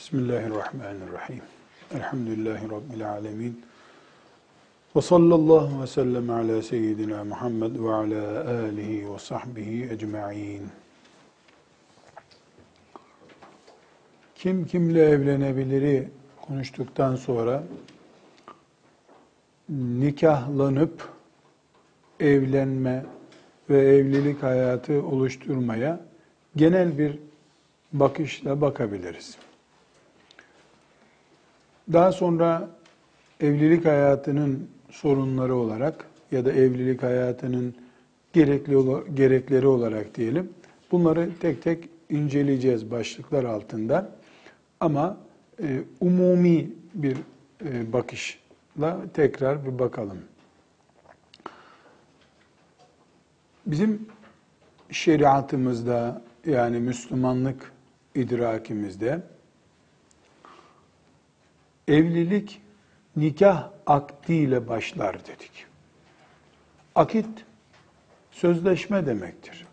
Bismillahirrahmanirrahim. Elhamdülillahi Rabbil alemin. Ve sallallahu ve sellem ala seyyidina Muhammed ve ala alihi ve sahbihi ecma'in. Kim kimle evlenebiliri konuştuktan sonra nikahlanıp evlenme ve evlilik hayatı oluşturmaya genel bir bakışla bakabiliriz. Daha sonra evlilik hayatının sorunları olarak ya da evlilik hayatının gerekli gerekleri olarak diyelim. Bunları tek tek inceleyeceğiz başlıklar altında. Ama e, umumi bir e, bakışla tekrar bir bakalım. Bizim şeriatımızda yani Müslümanlık idrakimizde evlilik nikah akdiyle başlar dedik. Akit sözleşme demektir.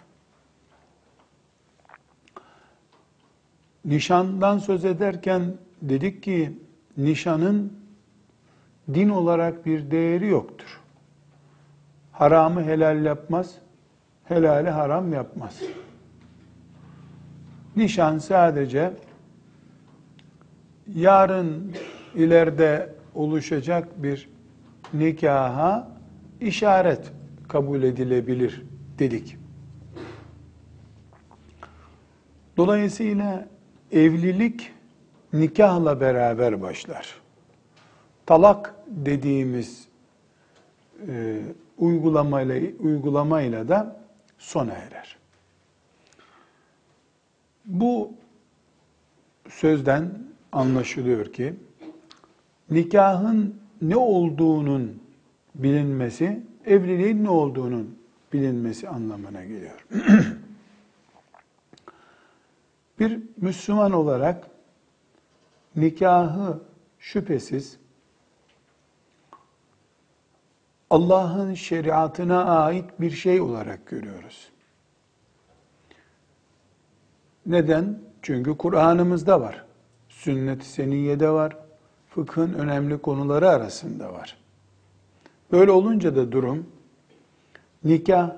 Nişandan söz ederken dedik ki nişanın din olarak bir değeri yoktur. Haramı helal yapmaz, helali haram yapmaz. Nişan sadece yarın ileride oluşacak bir nikaha işaret kabul edilebilir dedik. Dolayısıyla evlilik nikahla beraber başlar. Talak dediğimiz e, uygulamayla, uygulamayla da sona erer. Bu sözden anlaşılıyor ki nikahın ne olduğunun bilinmesi, evliliğin ne olduğunun bilinmesi anlamına geliyor. Bir Müslüman olarak nikahı şüphesiz Allah'ın şeriatına ait bir şey olarak görüyoruz. Neden? Çünkü Kur'an'ımızda var. Sünnet-i Seniyye'de var fıkhın önemli konuları arasında var. Böyle olunca da durum nikah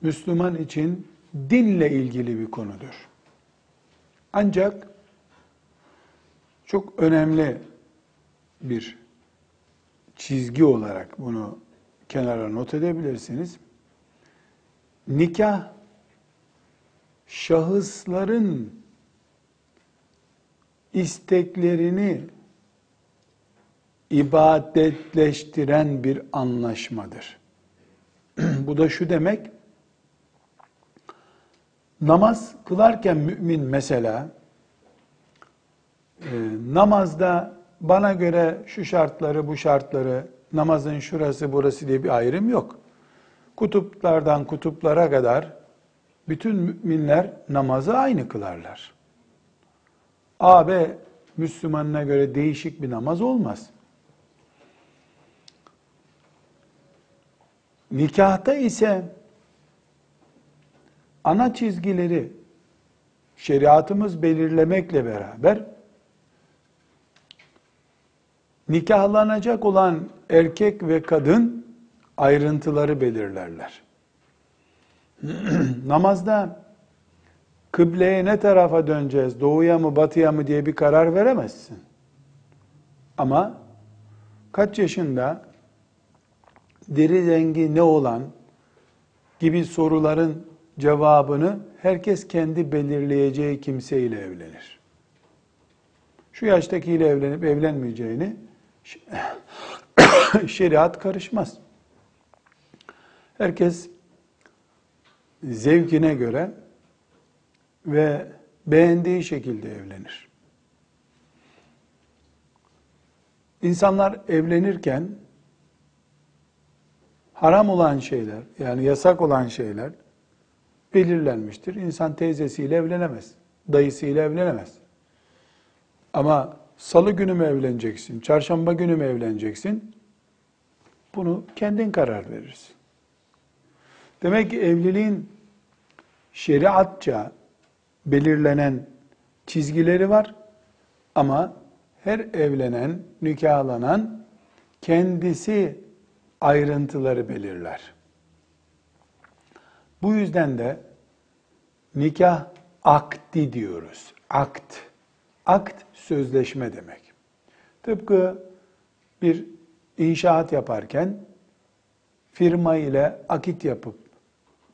Müslüman için dinle ilgili bir konudur. Ancak çok önemli bir çizgi olarak bunu kenara not edebilirsiniz. Nikah şahısların isteklerini ibadetleştiren bir anlaşmadır. Bu da şu demek, namaz kılarken mümin mesela, e, namazda bana göre şu şartları, bu şartları, namazın şurası, burası diye bir ayrım yok. Kutuplardan kutuplara kadar bütün müminler namazı aynı kılarlar. A, B Müslümanına göre değişik bir namaz olmaz. Nikahta ise ana çizgileri şeriatımız belirlemekle beraber nikahlanacak olan erkek ve kadın ayrıntıları belirlerler. Namazda kıbleye ne tarafa döneceğiz, doğuya mı batıya mı diye bir karar veremezsin. Ama kaç yaşında deri rengi ne olan gibi soruların cevabını herkes kendi belirleyeceği kimseyle evlenir. Şu yaştakiyle evlenip evlenmeyeceğini şeriat karışmaz. Herkes zevkine göre ve beğendiği şekilde evlenir. İnsanlar evlenirken haram olan şeyler, yani yasak olan şeyler belirlenmiştir. İnsan teyzesiyle evlenemez, dayısıyla evlenemez. Ama salı günü mü evleneceksin, çarşamba günü mü evleneceksin? Bunu kendin karar verirsin. Demek ki evliliğin şeriatça belirlenen çizgileri var. Ama her evlenen, nikahlanan kendisi ayrıntıları belirler. Bu yüzden de nikah akdi diyoruz. Akt. Akt sözleşme demek. Tıpkı bir inşaat yaparken firma ile akit yapıp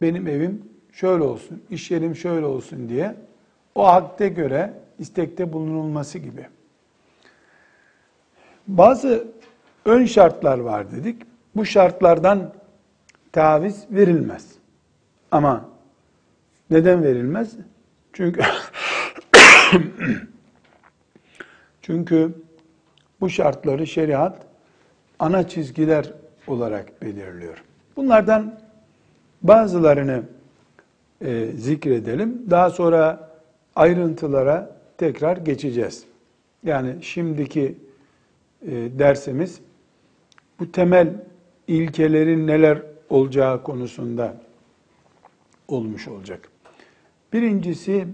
benim evim şöyle olsun, iş yerim şöyle olsun diye o akde göre istekte bulunulması gibi. Bazı ön şartlar var dedik. Bu şartlardan taviz verilmez. Ama neden verilmez? Çünkü çünkü bu şartları şeriat ana çizgiler olarak belirliyor. Bunlardan bazılarını e, zikredelim. Daha sonra ayrıntılara tekrar geçeceğiz. Yani şimdiki e, dersimiz bu temel ilkelerin neler olacağı konusunda olmuş olacak. Birincisi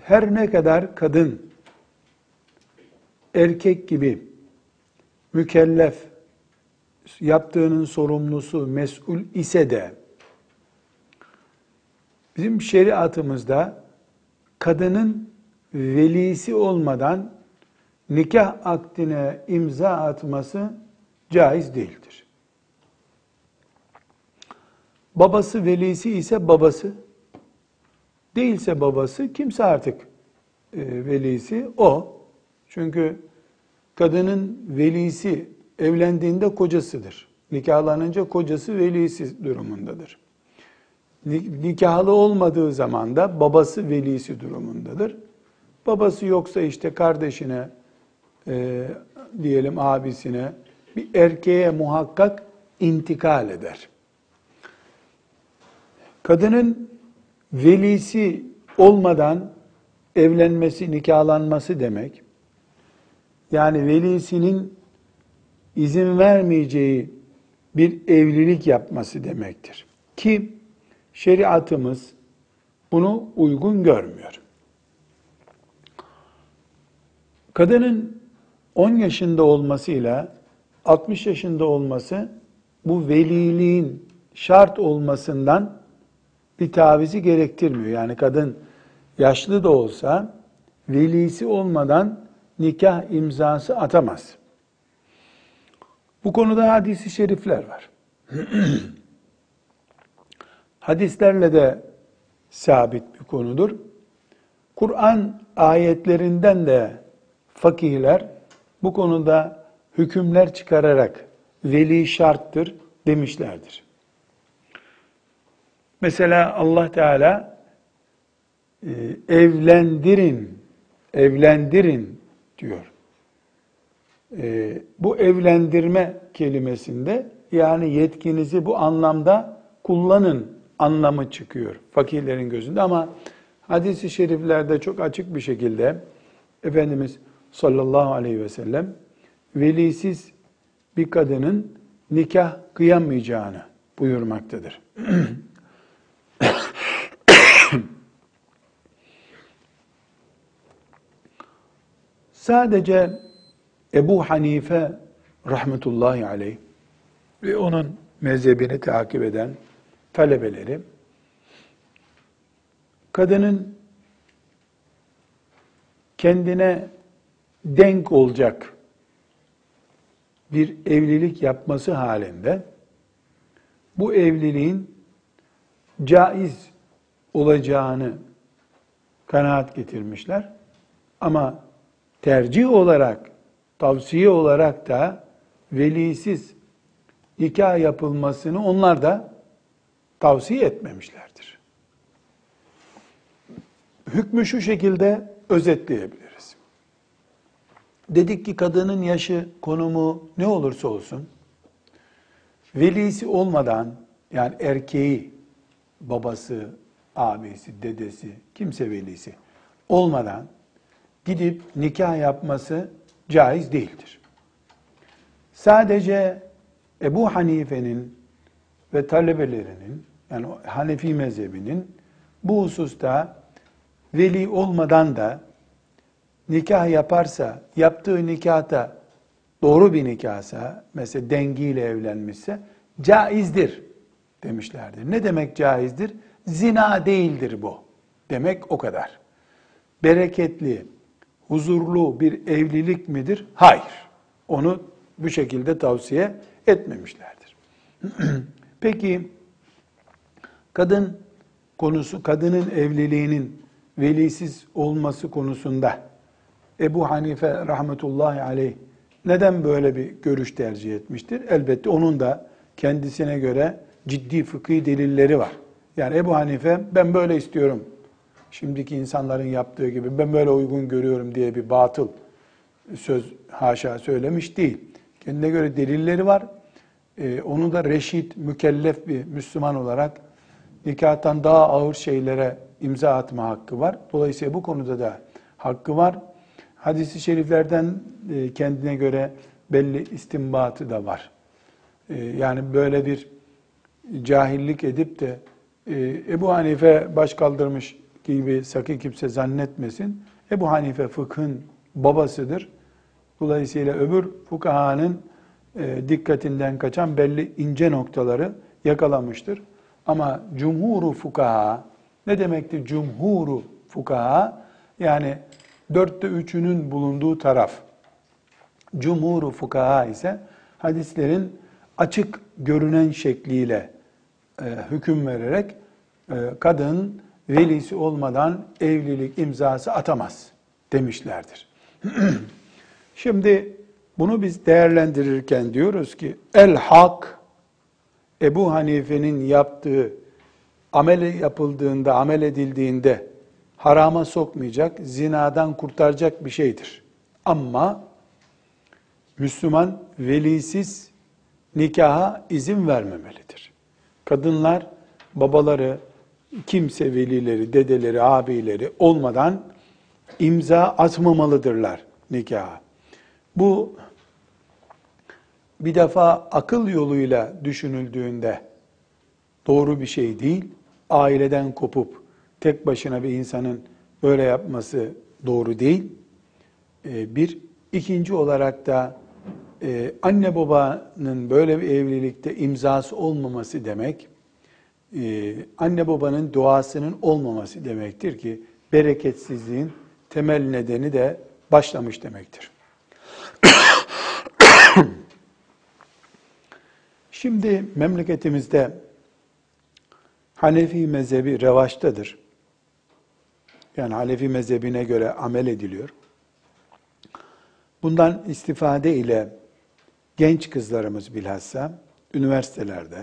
her ne kadar kadın erkek gibi mükellef, yaptığının sorumlusu, mesul ise de bizim şeriatımızda kadının velisi olmadan nikah akdine imza atması caiz değildir. Babası velisi ise babası, değilse babası kimse artık e, velisi o. Çünkü kadının velisi evlendiğinde kocasıdır. Nikahlanınca kocası velisi durumundadır. Nikahlı olmadığı zaman da babası velisi durumundadır. Babası yoksa işte kardeşine, e, diyelim abisine, bir erkeğe muhakkak intikal eder. Kadının velisi olmadan evlenmesi, nikahlanması demek, yani velisinin izin vermeyeceği bir evlilik yapması demektir. Ki şeriatımız bunu uygun görmüyor. Kadının 10 yaşında olmasıyla 60 yaşında olması bu veliliğin şart olmasından bir tavizi gerektirmiyor. Yani kadın yaşlı da olsa velisi olmadan nikah imzası atamaz. Bu konuda hadisi şerifler var. Hadislerle de sabit bir konudur. Kur'an ayetlerinden de fakihler bu konuda hükümler çıkararak veli şarttır demişlerdir. Mesela Allah Teala e, evlendirin, evlendirin diyor. E, bu evlendirme kelimesinde yani yetkinizi bu anlamda kullanın anlamı çıkıyor fakirlerin gözünde ama hadisi şeriflerde çok açık bir şekilde Efendimiz sallallahu aleyhi ve sellem velisiz bir kadının nikah kıyamayacağını buyurmaktadır. Sadece Ebu Hanife rahmetullahi aleyh ve onun mezhebini takip eden talebeleri kadının kendine denk olacak bir evlilik yapması halinde bu evliliğin caiz olacağını kanaat getirmişler. Ama tercih olarak, tavsiye olarak da velisiz nikah yapılmasını onlar da tavsiye etmemişlerdir. Hükmü şu şekilde özetleyebiliriz. Dedik ki kadının yaşı, konumu ne olursa olsun, velisi olmadan, yani erkeği, babası, abisi, dedesi, kimse velisi olmadan gidip nikah yapması caiz değildir. Sadece Ebu Hanife'nin ve talebelerinin yani Hanefi mezhebinin bu hususta veli olmadan da nikah yaparsa, yaptığı nikahta doğru bir nikahsa, mesela dengiyle evlenmişse caizdir demişlerdir. Ne demek caizdir? Zina değildir bu. Demek o kadar. Bereketli, huzurlu bir evlilik midir? Hayır. Onu bu şekilde tavsiye etmemişlerdir. Peki kadın konusu, kadının evliliğinin velisiz olması konusunda Ebu Hanife rahmetullahi aleyh neden böyle bir görüş tercih etmiştir? Elbette onun da kendisine göre ciddi fıkhi delilleri var. Yani Ebu Hanife ben böyle istiyorum. Şimdiki insanların yaptığı gibi ben böyle uygun görüyorum diye bir batıl söz haşa söylemiş değil. Kendine göre delilleri var. Ee, onu da reşit, mükellef bir Müslüman olarak nikahtan daha ağır şeylere imza atma hakkı var. Dolayısıyla bu konuda da hakkı var. Hadis-i şeriflerden e, kendine göre belli istimbatı da var. E, yani böyle bir cahillik edip de e, Ebu Hanife baş kaldırmış gibi sakın kimse zannetmesin. Ebu Hanife fıkhın babasıdır. Dolayısıyla öbür fukahanın dikkatinden kaçan belli ince noktaları yakalamıştır. Ama cumhuru fukaha ne demektir cumhuru fukaha? Yani dörtte üçünün bulunduğu taraf. Cumhuru fukaha ise hadislerin açık görünen şekliyle e, hüküm vererek e, kadın velisi olmadan evlilik imzası atamaz demişlerdir. Şimdi bunu biz değerlendirirken diyoruz ki el hak Ebu Hanife'nin yaptığı amel yapıldığında, amel edildiğinde harama sokmayacak, zinadan kurtaracak bir şeydir. Ama Müslüman velisiz nikaha izin vermemelidir. Kadınlar babaları, kimse velileri, dedeleri, abileri olmadan imza atmamalıdırlar nikaha. Bu bir defa akıl yoluyla düşünüldüğünde doğru bir şey değil. Aileden kopup tek başına bir insanın böyle yapması doğru değil. Ee, bir. ikinci olarak da e, anne babanın böyle bir evlilikte imzası olmaması demek, e, anne babanın duasının olmaması demektir ki bereketsizliğin temel nedeni de başlamış demektir. Şimdi memleketimizde Hanefi mezhebi revaçtadır. Yani Hanefi mezhebine göre amel ediliyor. Bundan istifade ile genç kızlarımız bilhassa üniversitelerde,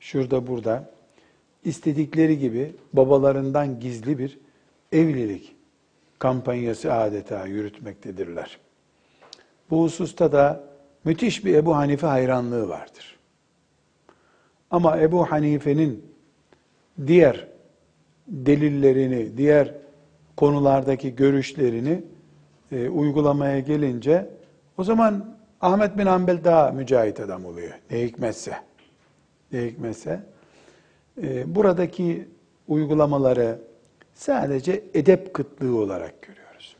şurada burada istedikleri gibi babalarından gizli bir evlilik kampanyası adeta yürütmektedirler. Bu hususta da müthiş bir Ebu Hanife hayranlığı vardır. Ama Ebu Hanife'nin diğer delillerini, diğer konulardaki görüşlerini e, uygulamaya gelince o zaman Ahmet bin Hanbel daha mücahit adam oluyor. Ne hikmetse. Ne hikmetse. E, buradaki uygulamaları sadece edep kıtlığı olarak görüyoruz.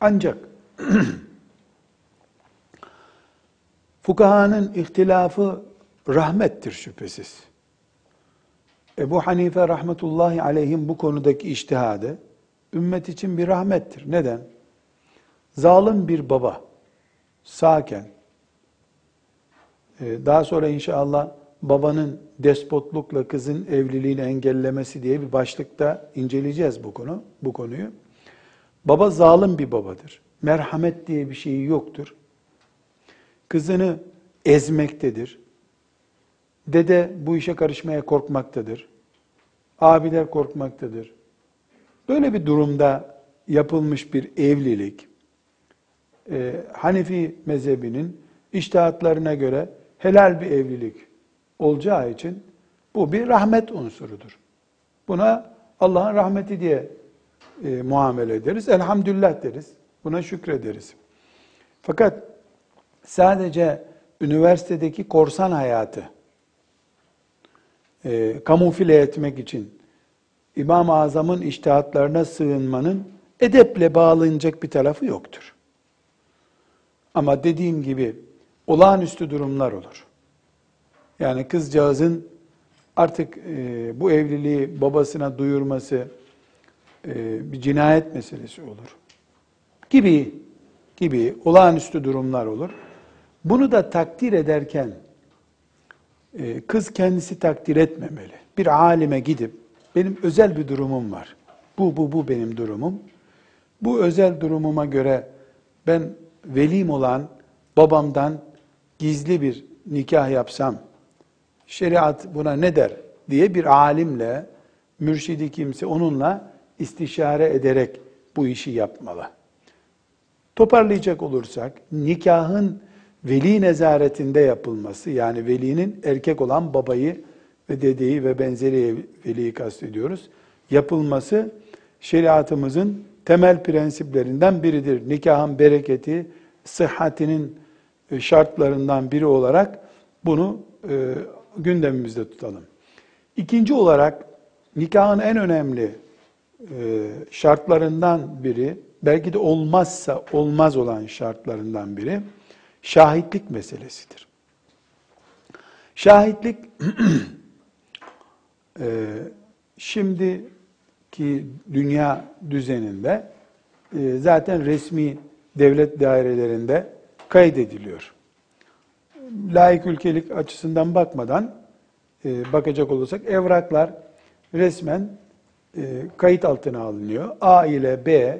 Ancak fukahanın ihtilafı rahmettir şüphesiz. Ebu Hanife rahmetullahi aleyhim bu konudaki iştihadı ümmet için bir rahmettir. Neden? Zalim bir baba sağken e, daha sonra inşallah babanın despotlukla kızın evliliğini engellemesi diye bir başlıkta inceleyeceğiz bu konu, bu konuyu. Baba zalim bir babadır. Merhamet diye bir şeyi yoktur. Kızını ezmektedir. Dede bu işe karışmaya korkmaktadır. Abiler korkmaktadır. Böyle bir durumda yapılmış bir evlilik, e, Hanefi mezhebinin iştihatlarına göre helal bir evlilik olacağı için bu bir rahmet unsurudur. Buna Allah'ın rahmeti diye e, muamele ederiz. Elhamdülillah deriz. Buna şükrederiz. Fakat sadece üniversitedeki korsan hayatı e, kamufle etmek için İmam-ı Azam'ın iştihatlarına sığınmanın edeple bağlanacak bir tarafı yoktur. Ama dediğim gibi olağanüstü durumlar olur. Yani kızcağızın artık e, bu evliliği babasına duyurması e, bir cinayet meselesi olur. Gibi gibi olağanüstü durumlar olur. Bunu da takdir ederken e, kız kendisi takdir etmemeli. Bir alime gidip benim özel bir durumum var. Bu bu bu benim durumum. Bu özel durumuma göre ben velim olan babamdan gizli bir nikah yapsam şeriat buna ne der diye bir alimle mürşidi kimse onunla istişare ederek bu işi yapmalı. Toparlayacak olursak nikahın veli nezaretinde yapılması yani velinin erkek olan babayı ve dedeyi ve benzeri veliyi kastediyoruz. Yapılması şeriatımızın temel prensiplerinden biridir. Nikahın bereketi, sıhhatinin e, şartlarından biri olarak bunu e, gündemimizde tutalım. İkinci olarak nikahın en önemli e, şartlarından biri, belki de olmazsa olmaz olan şartlarından biri, şahitlik meselesidir. Şahitlik e, şimdiki dünya düzeninde e, zaten resmi devlet dairelerinde kaydediliyor. Layık ülkelik açısından bakmadan e, bakacak olursak evraklar resmen e, kayıt altına alınıyor. A ile B,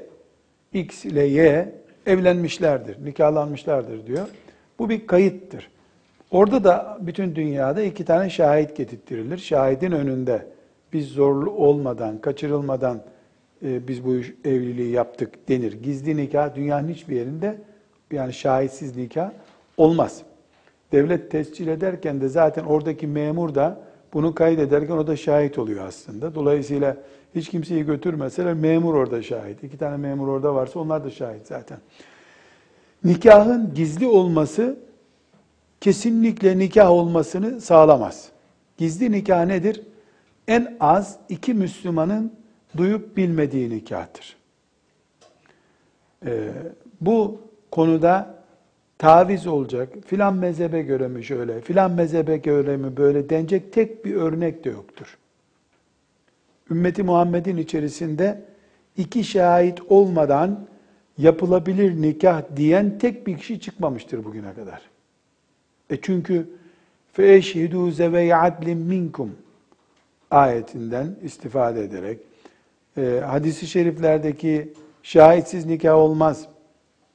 X ile Y evlenmişlerdir, nikahlanmışlardır diyor. Bu bir kayıttır. Orada da bütün dünyada iki tane şahit getirtilir. Şahidin önünde biz zorlu olmadan, kaçırılmadan e, biz bu evliliği yaptık denir. Gizli nikah dünyanın hiçbir yerinde yani şahitsiz nikah olmaz. Devlet tescil ederken de zaten oradaki memur da bunu kaydederken o da şahit oluyor aslında. Dolayısıyla hiç kimseyi götürmeseler memur orada şahit. İki tane memur orada varsa onlar da şahit zaten. Nikahın gizli olması kesinlikle nikah olmasını sağlamaz. Gizli nikah nedir? En az iki Müslümanın duyup bilmediği nikahtır. Ee, bu konuda taviz olacak, filan mezhebe göre mi şöyle, filan mezhebe göre mi böyle denecek tek bir örnek de yoktur. Ümmeti Muhammed'in içerisinde iki şahit olmadan yapılabilir nikah diyen tek bir kişi çıkmamıştır bugüne kadar. E çünkü feşhidu zevey adlim minkum ayetinden istifade ederek e, hadisi şeriflerdeki şahitsiz nikah olmaz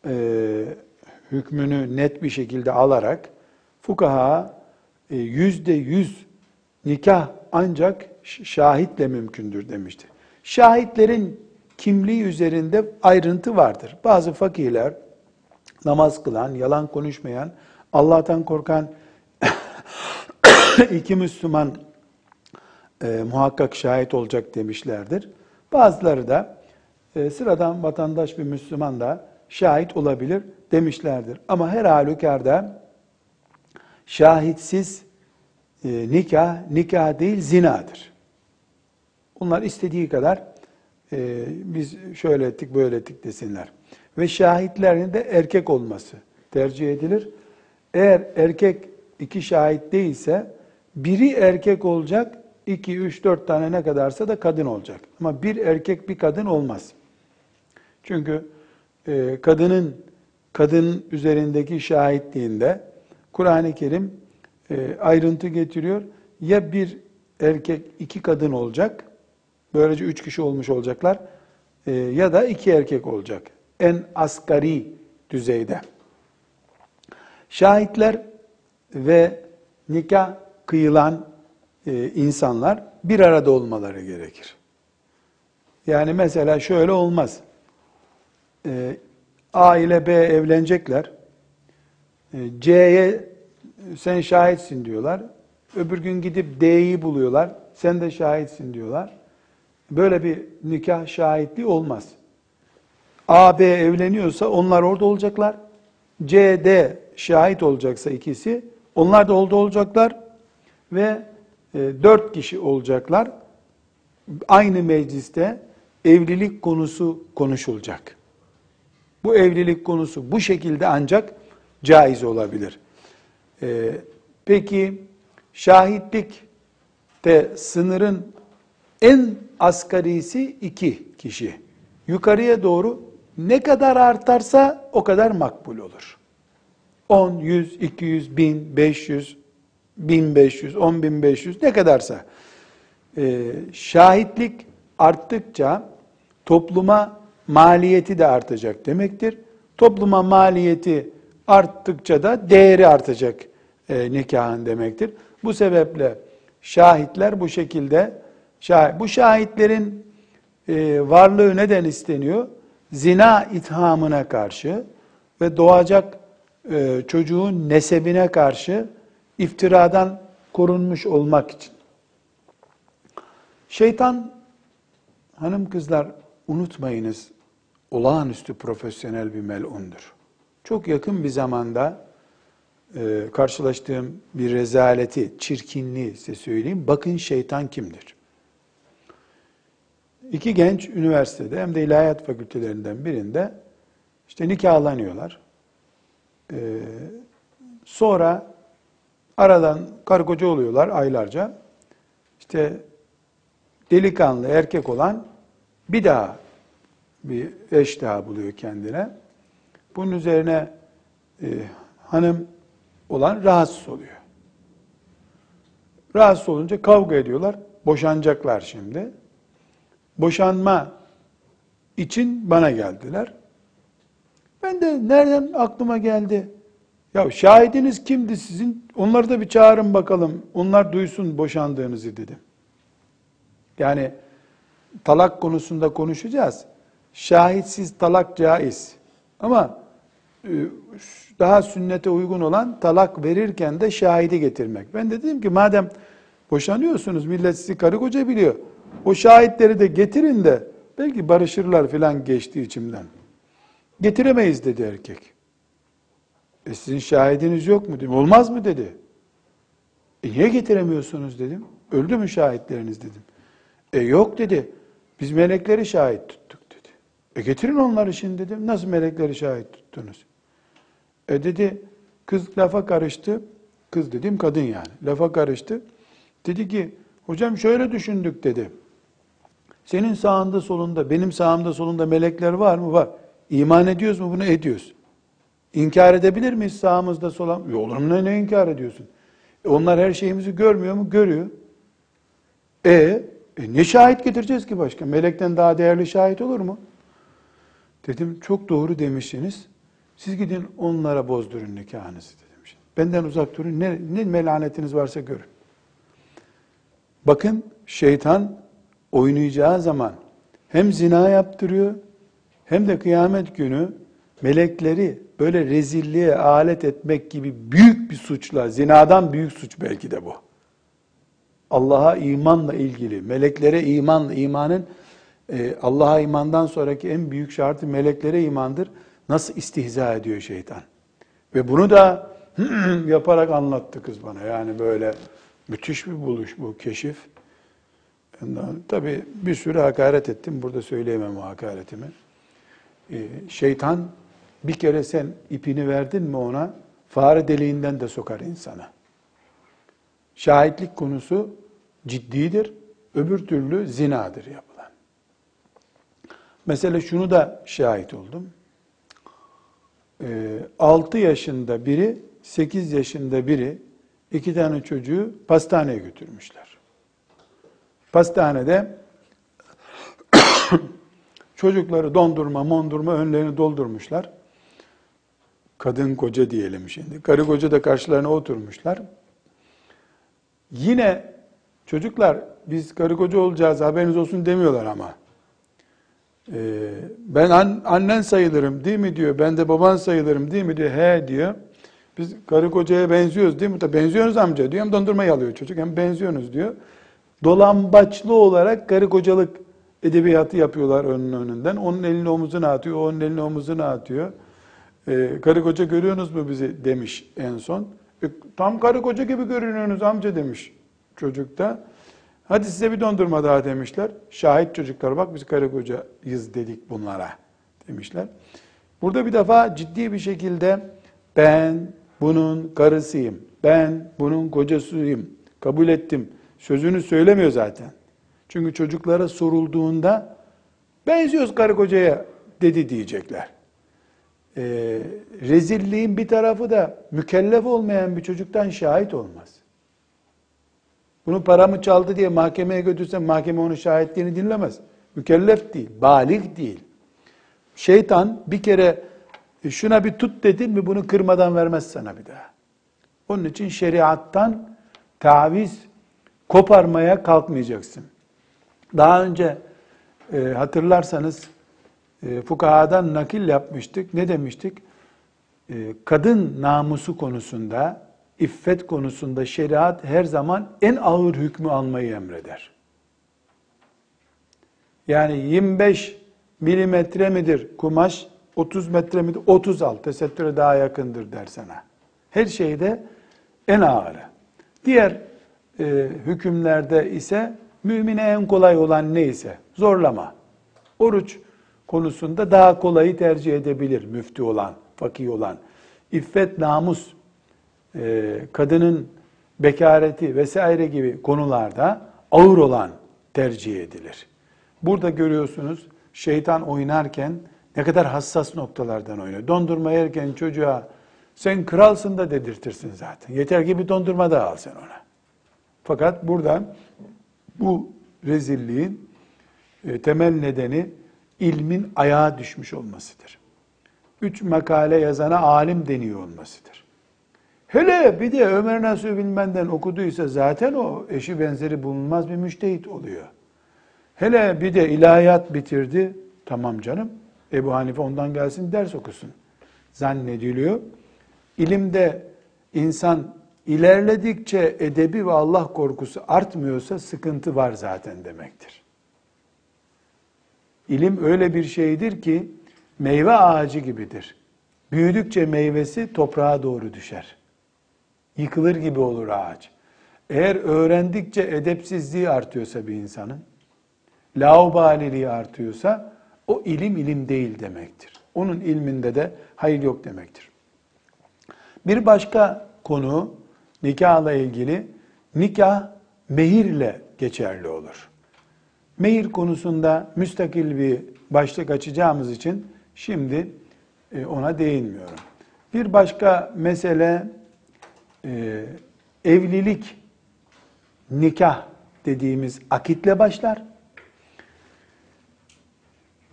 e, hükmünü net bir şekilde alarak fukaha e, yüzde yüz nikah ancak şahitle mümkündür demişti. Şahitlerin kimliği üzerinde ayrıntı vardır. Bazı fakihler namaz kılan, yalan konuşmayan Allah'tan korkan iki Müslüman e, muhakkak şahit olacak demişlerdir. Bazıları da e, sıradan vatandaş bir Müslüman da şahit olabilir demişlerdir. Ama her halükarda şahitsiz e, nikah, nikah değil zinadır. Bunlar istediği kadar e, biz şöyle ettik böyle ettik desinler. Ve şahitlerin de erkek olması tercih edilir. Eğer erkek iki şahit değilse biri erkek olacak, iki, üç, dört tane ne kadarsa da kadın olacak. Ama bir erkek bir kadın olmaz. Çünkü e, kadının kadın üzerindeki şahitliğinde Kur'an-ı Kerim e, ayrıntı getiriyor. Ya bir erkek iki kadın olacak, böylece üç kişi olmuş olacaklar e, ya da iki erkek olacak. En asgari düzeyde. Şahitler ve nikah kıyılan e, insanlar bir arada olmaları gerekir. Yani mesela şöyle olmaz. E, A ile B evlenecekler. E, C'ye sen şahitsin diyorlar. Öbür gün gidip D'yi buluyorlar. Sen de şahitsin diyorlar. Böyle bir nikah şahitliği olmaz. A, B evleniyorsa onlar orada olacaklar. C, D şahit olacaksa ikisi, onlar da orada olacaklar ve e, dört kişi olacaklar. aynı mecliste evlilik konusu konuşulacak. Bu evlilik konusu bu şekilde ancak caiz olabilir. Ee, peki şahitlik de sınırın en asgarisi iki kişi. Yukarıya doğru ne kadar artarsa o kadar makbul olur. 10, 100, 200, 1000, 500, 1500, 10500 ne kadarsa. Ee, şahitlik arttıkça topluma maliyeti de artacak demektir. Topluma maliyeti arttıkça da değeri artacak e, nikahın demektir. Bu sebeple şahitler bu şekilde bu şahitlerin e, varlığı neden isteniyor? Zina ithamına karşı ve doğacak e, çocuğun nesebine karşı iftiradan korunmuş olmak için. Şeytan hanım kızlar unutmayınız olağanüstü profesyonel bir melundur. Çok yakın bir zamanda e, karşılaştığım bir rezaleti, çirkinliği size söyleyeyim. Bakın şeytan kimdir? İki genç üniversitede hem de ilahiyat fakültelerinden birinde işte nikahlanıyorlar. Ee, sonra aradan karı oluyorlar aylarca. İşte delikanlı erkek olan bir daha bir eş daha buluyor kendine. Bunun üzerine e, hanım olan rahatsız oluyor. Rahatsız olunca kavga ediyorlar. Boşanacaklar şimdi. Boşanma için bana geldiler. Ben de nereden aklıma geldi? Ya şahidiniz kimdi sizin? Onları da bir çağırın bakalım. Onlar duysun boşandığınızı dedim. Yani talak konusunda konuşacağız. Şahitsiz talak caiz. Ama e, daha sünnete uygun olan talak verirken de şahidi getirmek. Ben de dedim ki madem boşanıyorsunuz millet sizi karı koca biliyor. O şahitleri de getirin de belki barışırlar filan geçti içimden. Getiremeyiz dedi erkek. E sizin şahidiniz yok mu dedim. Olmaz mı dedi. E niye getiremiyorsunuz dedim. Öldü mü şahitleriniz dedim. E yok dedi. Biz melekleri şahit tuttuk dedi. E getirin onları şimdi dedim. Nasıl melekleri şahit tuttunuz? E dedi kız lafa karıştı. Kız dedim kadın yani. Lafa karıştı. Dedi ki hocam şöyle düşündük dedi. Senin sağında solunda, benim sağımda solunda melekler var mı? Var. İman ediyoruz mu? Bunu ediyoruz. İnkar edebilir miyiz sağımızda solan? Olur mu ne, ne inkar ediyorsun? E onlar her şeyimizi görmüyor mu? Görüyor. E, e ne şahit getireceğiz ki başka? Melekten daha değerli şahit olur mu? Dedim çok doğru demişsiniz. Siz gidin onlara bozdurun nikahınızı dedim. Benden uzak durun. Ne, ne melanetiniz varsa görün. Bakın şeytan oynayacağı zaman hem zina yaptırıyor hem de kıyamet günü melekleri böyle rezilliğe alet etmek gibi büyük bir suçla, zinadan büyük suç belki de bu. Allah'a imanla ilgili, meleklere iman, imanın e, Allah'a imandan sonraki en büyük şartı meleklere imandır. Nasıl istihza ediyor şeytan. Ve bunu da yaparak anlattı kız bana. Yani böyle müthiş bir buluş bu keşif. Tabi bir sürü hakaret ettim. Burada söyleyemem o hakaretimi. Ee, şeytan bir kere sen ipini verdin mi ona fare deliğinden de sokar insana. Şahitlik konusu ciddidir. Öbür türlü zinadır yapılan. Mesela şunu da şahit oldum. Ee, 6 yaşında biri, 8 yaşında biri iki tane çocuğu pastaneye götürmüşler. Pastanede çocukları dondurma, mondurma önlerini doldurmuşlar. Kadın koca diyelim şimdi. Karı koca da karşılarına oturmuşlar. Yine çocuklar biz karı koca olacağız haberiniz olsun demiyorlar ama. Ee, ben an, annen sayılırım değil mi diyor. Ben de baban sayılırım değil mi diyor. He diyor. Biz karı kocaya benziyoruz değil mi? Da benziyoruz amca diyor. Hem dondurmayı alıyor çocuk hem benziyorsunuz diyor dolambaçlı olarak karı kocalık edebiyatı yapıyorlar önün önünden. Onun elini omuzuna atıyor, onun elini omuzuna atıyor. Ee, karı koca görüyorsunuz mu bizi demiş en son. E, tam karı koca gibi görünüyorsunuz amca demiş çocuk da. Hadi size bir dondurma daha demişler. Şahit çocuklar bak biz karı kocayız dedik bunlara demişler. Burada bir defa ciddi bir şekilde ben bunun karısıyım, ben bunun kocasıyım, kabul ettim. Sözünü söylemiyor zaten. Çünkü çocuklara sorulduğunda benziyoruz karı kocaya dedi diyecekler. Ee, rezilliğin bir tarafı da mükellef olmayan bir çocuktan şahit olmaz. Bunu paramı çaldı diye mahkemeye götürsen mahkeme onun şahitliğini dinlemez. Mükellef değil, balik değil. Şeytan bir kere e, şuna bir tut dedin mi bunu kırmadan vermez sana bir daha. Onun için şeriattan taviz koparmaya kalkmayacaksın. Daha önce e, hatırlarsanız e, fukahadan nakil yapmıştık. Ne demiştik? E, kadın namusu konusunda, iffet konusunda şeriat her zaman en ağır hükmü almayı emreder. Yani 25 milimetre midir kumaş, 30 metre midir? 30 al, tesettüre daha yakındır der sana. Her şeyde en ağırı. Diğer e, hükümlerde ise mümine en kolay olan neyse zorlama. Oruç konusunda daha kolayı tercih edebilir müftü olan, fakih olan. İffet, namus, e, kadının bekareti vesaire gibi konularda ağır olan tercih edilir. Burada görüyorsunuz şeytan oynarken ne kadar hassas noktalardan oynuyor. Dondurma yerken çocuğa sen kralsın da dedirtirsin zaten. Yeter ki bir dondurma da al sen ona. Fakat burada bu rezilliğin e, temel nedeni ilmin ayağa düşmüş olmasıdır. Üç makale yazana alim deniyor olmasıdır. Hele bir de Ömer Nasuh Bilmen'den okuduysa zaten o eşi benzeri bulunmaz bir müştehit oluyor. Hele bir de ilahiyat bitirdi. Tamam canım. Ebu Hanife ondan gelsin ders okusun. Zannediliyor. İlimde insan ilerledikçe edebi ve Allah korkusu artmıyorsa sıkıntı var zaten demektir. İlim öyle bir şeydir ki meyve ağacı gibidir. Büyüdükçe meyvesi toprağa doğru düşer. Yıkılır gibi olur ağaç. Eğer öğrendikçe edepsizliği artıyorsa bir insanın, laubaliliği artıyorsa o ilim ilim değil demektir. Onun ilminde de hayır yok demektir. Bir başka konu nikahla ilgili nikah mehirle geçerli olur. Mehir konusunda müstakil bir başlık açacağımız için şimdi e, ona değinmiyorum. Bir başka mesele e, evlilik, nikah dediğimiz akitle başlar.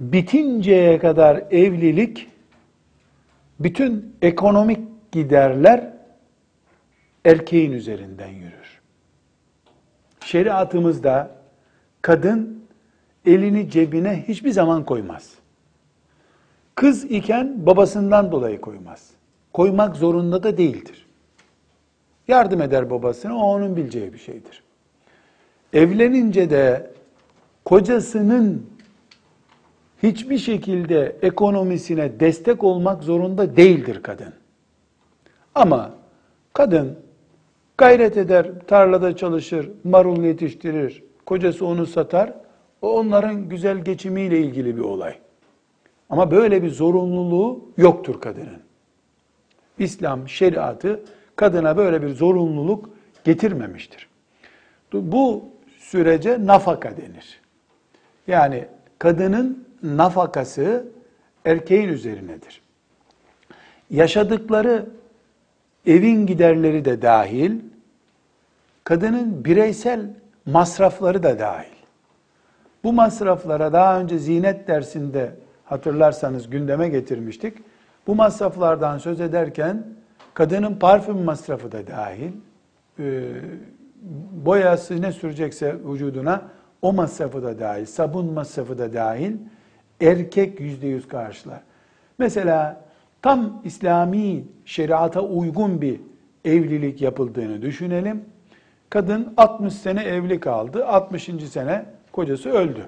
Bitinceye kadar evlilik bütün ekonomik giderler erkeğin üzerinden yürür. Şeriatımızda kadın elini cebine hiçbir zaman koymaz. Kız iken babasından dolayı koymaz. Koymak zorunda da değildir. Yardım eder babasına, o onun bileceği bir şeydir. Evlenince de kocasının hiçbir şekilde ekonomisine destek olmak zorunda değildir kadın. Ama kadın gayret eder, tarlada çalışır, marul yetiştirir, kocası onu satar. O onların güzel geçimiyle ilgili bir olay. Ama böyle bir zorunluluğu yoktur kadının. İslam şeriatı kadına böyle bir zorunluluk getirmemiştir. Bu sürece nafaka denir. Yani kadının nafakası erkeğin üzerinedir. Yaşadıkları evin giderleri de dahil, kadının bireysel masrafları da dahil. Bu masraflara daha önce zinet dersinde hatırlarsanız gündeme getirmiştik. Bu masraflardan söz ederken kadının parfüm masrafı da dahil, e, boyası ne sürecekse vücuduna o masrafı da dahil, sabun masrafı da dahil erkek yüzde yüz karşılar. Mesela tam İslami şeriata uygun bir evlilik yapıldığını düşünelim. Kadın 60 sene evli kaldı. 60. sene kocası öldü.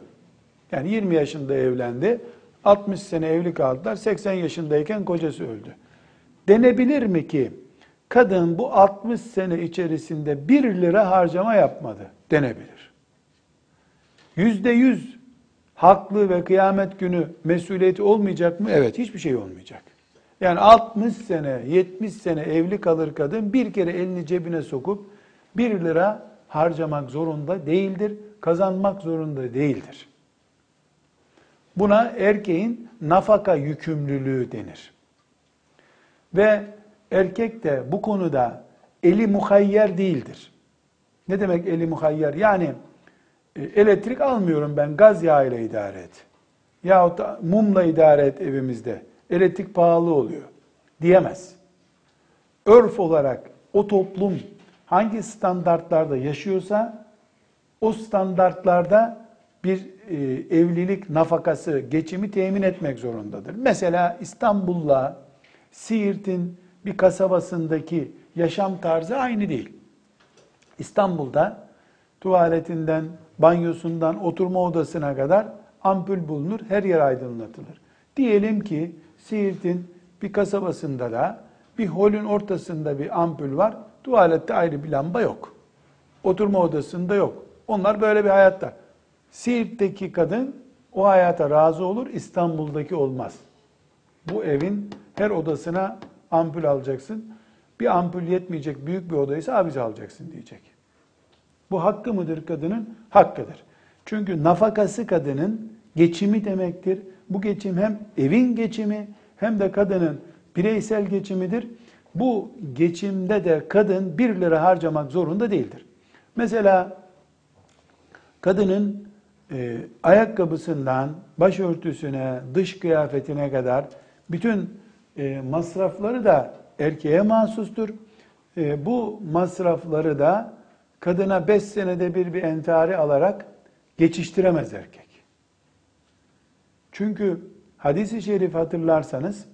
Yani 20 yaşında evlendi. 60 sene evli kaldılar. 80 yaşındayken kocası öldü. Denebilir mi ki kadın bu 60 sene içerisinde 1 lira harcama yapmadı? Denebilir. Yüzde yüz haklı ve kıyamet günü mesuliyeti olmayacak mı? Evet, hiçbir şey olmayacak. Yani 60 sene, 70 sene evli kalır kadın bir kere elini cebine sokup 1 lira harcamak zorunda değildir, kazanmak zorunda değildir. Buna erkeğin nafaka yükümlülüğü denir. Ve erkek de bu konuda eli muhayyer değildir. Ne demek eli muhayyer? Yani e, elektrik almıyorum ben gaz yağıyla idare et. Yahut mumla idare et evimizde. Elektrik pahalı oluyor diyemez. Örf olarak o toplum hangi standartlarda yaşıyorsa o standartlarda bir e, evlilik nafakası, geçimi temin etmek zorundadır. Mesela İstanbul'la Siirt'in bir kasabasındaki yaşam tarzı aynı değil. İstanbul'da tuvaletinden, banyosundan, oturma odasına kadar ampul bulunur, her yer aydınlatılır. Diyelim ki Siirt'in bir kasabasında da bir holün ortasında bir ampul var, tuvalette ayrı bir lamba yok. Oturma odasında yok. Onlar böyle bir hayatta. Siirt'teki kadın o hayata razı olur, İstanbul'daki olmaz. Bu evin her odasına ampul alacaksın. Bir ampul yetmeyecek büyük bir odaysa abiz alacaksın diyecek. Bu hakkı mıdır kadının? Hakkıdır. Çünkü nafakası kadının geçimi demektir. Bu geçim hem evin geçimi hem de kadının bireysel geçimidir. Bu geçimde de kadın bir lira harcamak zorunda değildir. Mesela kadının e, ayakkabısından başörtüsüne, dış kıyafetine kadar bütün e, masrafları da erkeğe mahsustur. E, bu masrafları da kadına beş senede bir bir entari alarak geçiştiremez erkek. Çünkü hadisi şerif hatırlarsanız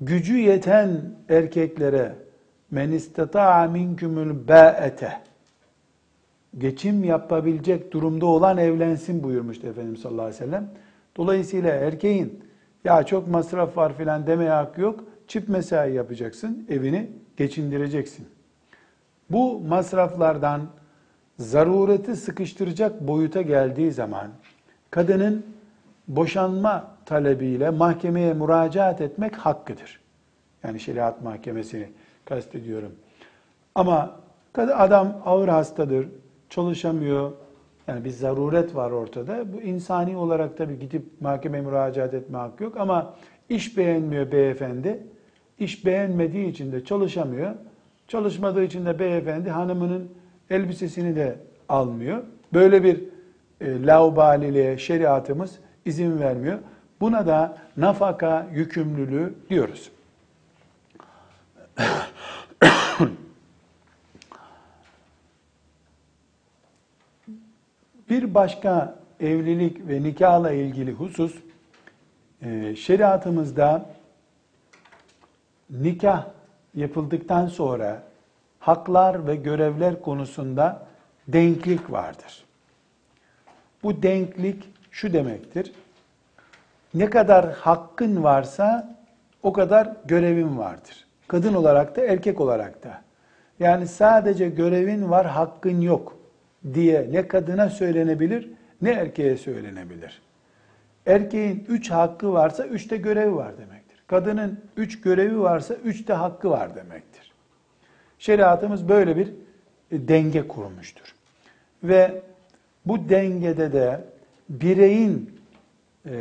gücü yeten erkeklere men istata'a minkumul ba'ete geçim yapabilecek durumda olan evlensin buyurmuştu Efendimiz sallallahu aleyhi ve sellem. Dolayısıyla erkeğin ya çok masraf var filan demeye hakkı yok. Çift mesai yapacaksın, evini geçindireceksin. Bu masraflardan zarureti sıkıştıracak boyuta geldiği zaman kadının boşanma talebiyle mahkemeye müracaat etmek hakkıdır. Yani şeriat mahkemesini kastediyorum. Ama adam ağır hastadır, çalışamıyor. Yani bir zaruret var ortada. Bu insani olarak tabii gidip mahkemeye müracaat etme hakkı yok ama iş beğenmiyor beyefendi. İş beğenmediği için de çalışamıyor. Çalışmadığı için de beyefendi hanımının elbisesini de almıyor. Böyle bir e, laubaliliğe şeriatımız izin vermiyor. Buna da nafaka yükümlülüğü diyoruz. Bir başka evlilik ve nikahla ilgili husus, e, şeriatımızda nikah yapıldıktan sonra haklar ve görevler konusunda denklik vardır. Bu denklik şu demektir. Ne kadar hakkın varsa o kadar görevin vardır. Kadın olarak da erkek olarak da. Yani sadece görevin var, hakkın yok diye ne kadına söylenebilir ne erkeğe söylenebilir. Erkeğin üç hakkı varsa üçte görevi var demektir. Kadının üç görevi varsa üçte hakkı var demektir. Şeriatımız böyle bir denge kurmuştur. Ve bu dengede de bireyin e,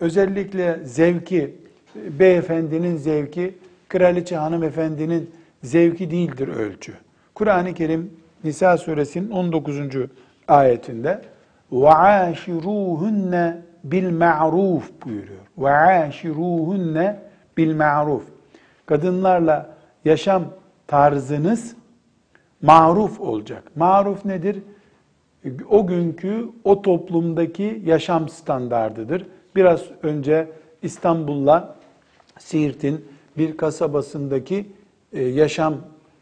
özellikle zevki, beyefendinin zevki, kraliçe hanımefendinin zevki değildir ölçü. Kur'an-ı Kerim Nisa suresinin 19. ayetinde وَعَاشِرُوهُنَّ بِالْمَعْرُوفِ buyuruyor. وَعَاشِرُوهُنَّ بِالْمَعْرُوفِ Kadınlarla yaşam tarzınız maruf olacak. Maruf nedir? O günkü o toplumdaki yaşam standardıdır. Biraz önce İstanbul'la Siirt'in bir kasabasındaki e, yaşam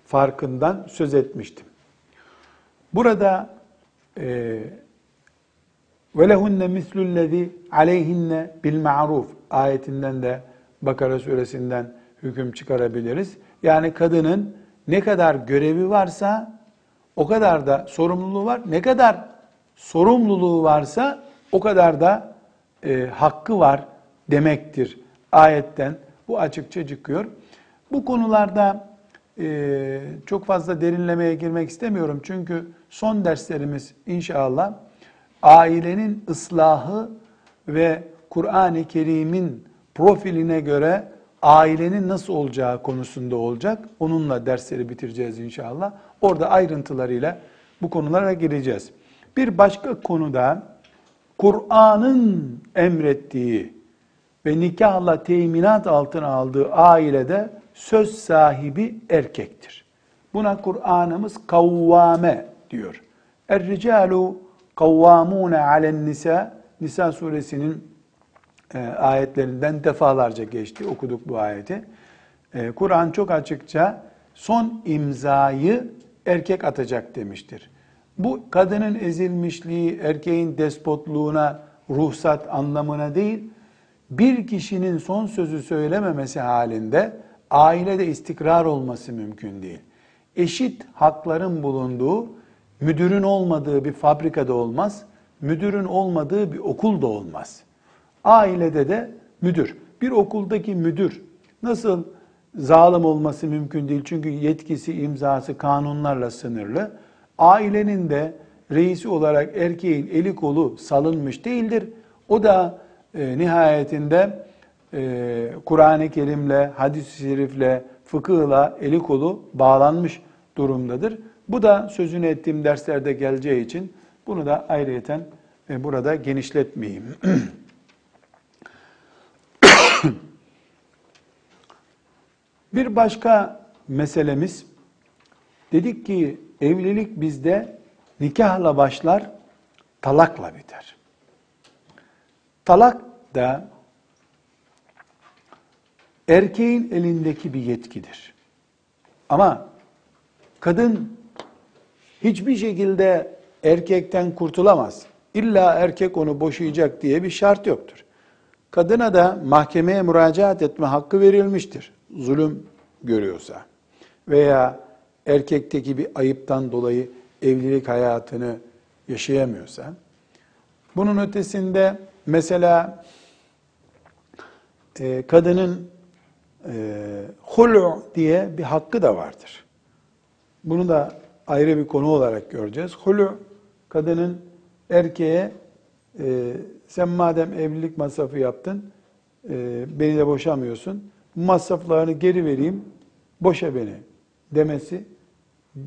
farkından söz etmiştim. Burada lehunne mislullezî aleyhinne bil ma'ruf ayetinden de Bakara suresinden hüküm çıkarabiliriz. Yani kadının ne kadar görevi varsa o kadar da sorumluluğu var. Ne kadar sorumluluğu varsa o kadar da e, hakkı var demektir. Ayetten bu açıkça çıkıyor. Bu konularda e, çok fazla derinlemeye girmek istemiyorum. Çünkü son derslerimiz inşallah ailenin ıslahı ve Kur'an-ı Kerim'in profiline göre ailenin nasıl olacağı konusunda olacak. Onunla dersleri bitireceğiz inşallah. Orada ayrıntılarıyla bu konulara gireceğiz. Bir başka konuda Kur'an'ın emrettiği ve nikahla teminat altına aldığı ailede söz sahibi erkektir. Buna Kur'an'ımız kavvame diyor. Er-ricalu kavvamune alen nisa Nisa suresinin e, ayetlerinden defalarca geçti. Okuduk bu ayeti. E, Kur'an çok açıkça son imzayı erkek atacak demiştir. Bu kadının ezilmişliği, erkeğin despotluğuna ruhsat anlamına değil, bir kişinin son sözü söylememesi halinde ailede istikrar olması mümkün değil. Eşit hakların bulunduğu, müdürün olmadığı bir fabrikada olmaz, müdürün olmadığı bir okul da olmaz. Ailede de müdür. Bir okuldaki müdür nasıl zalim olması mümkün değil çünkü yetkisi, imzası kanunlarla sınırlı. Ailenin de reisi olarak erkeğin eli kolu salınmış değildir. O da e, nihayetinde e, Kur'an-ı Kerim'le, hadis-i şerifle, fıkıhla eli kolu bağlanmış durumdadır. Bu da sözünü ettiğim derslerde geleceği için bunu da ayrıyeten e, burada genişletmeyeyim. Bir başka meselemiz, dedik ki evlilik bizde nikahla başlar, talakla biter. Talak da erkeğin elindeki bir yetkidir. Ama kadın hiçbir şekilde erkekten kurtulamaz. İlla erkek onu boşayacak diye bir şart yoktur. Kadına da mahkemeye müracaat etme hakkı verilmiştir. Zulüm görüyorsa veya erkekteki bir ayıptan dolayı evlilik hayatını yaşayamıyorsa. Bunun ötesinde mesela e, kadının e, hulu diye bir hakkı da vardır. Bunu da ayrı bir konu olarak göreceğiz. Hulu kadının erkeğe e, sen madem evlilik masrafı yaptın e, beni de boşamıyorsun. Masraflarını geri vereyim boşa beni demesi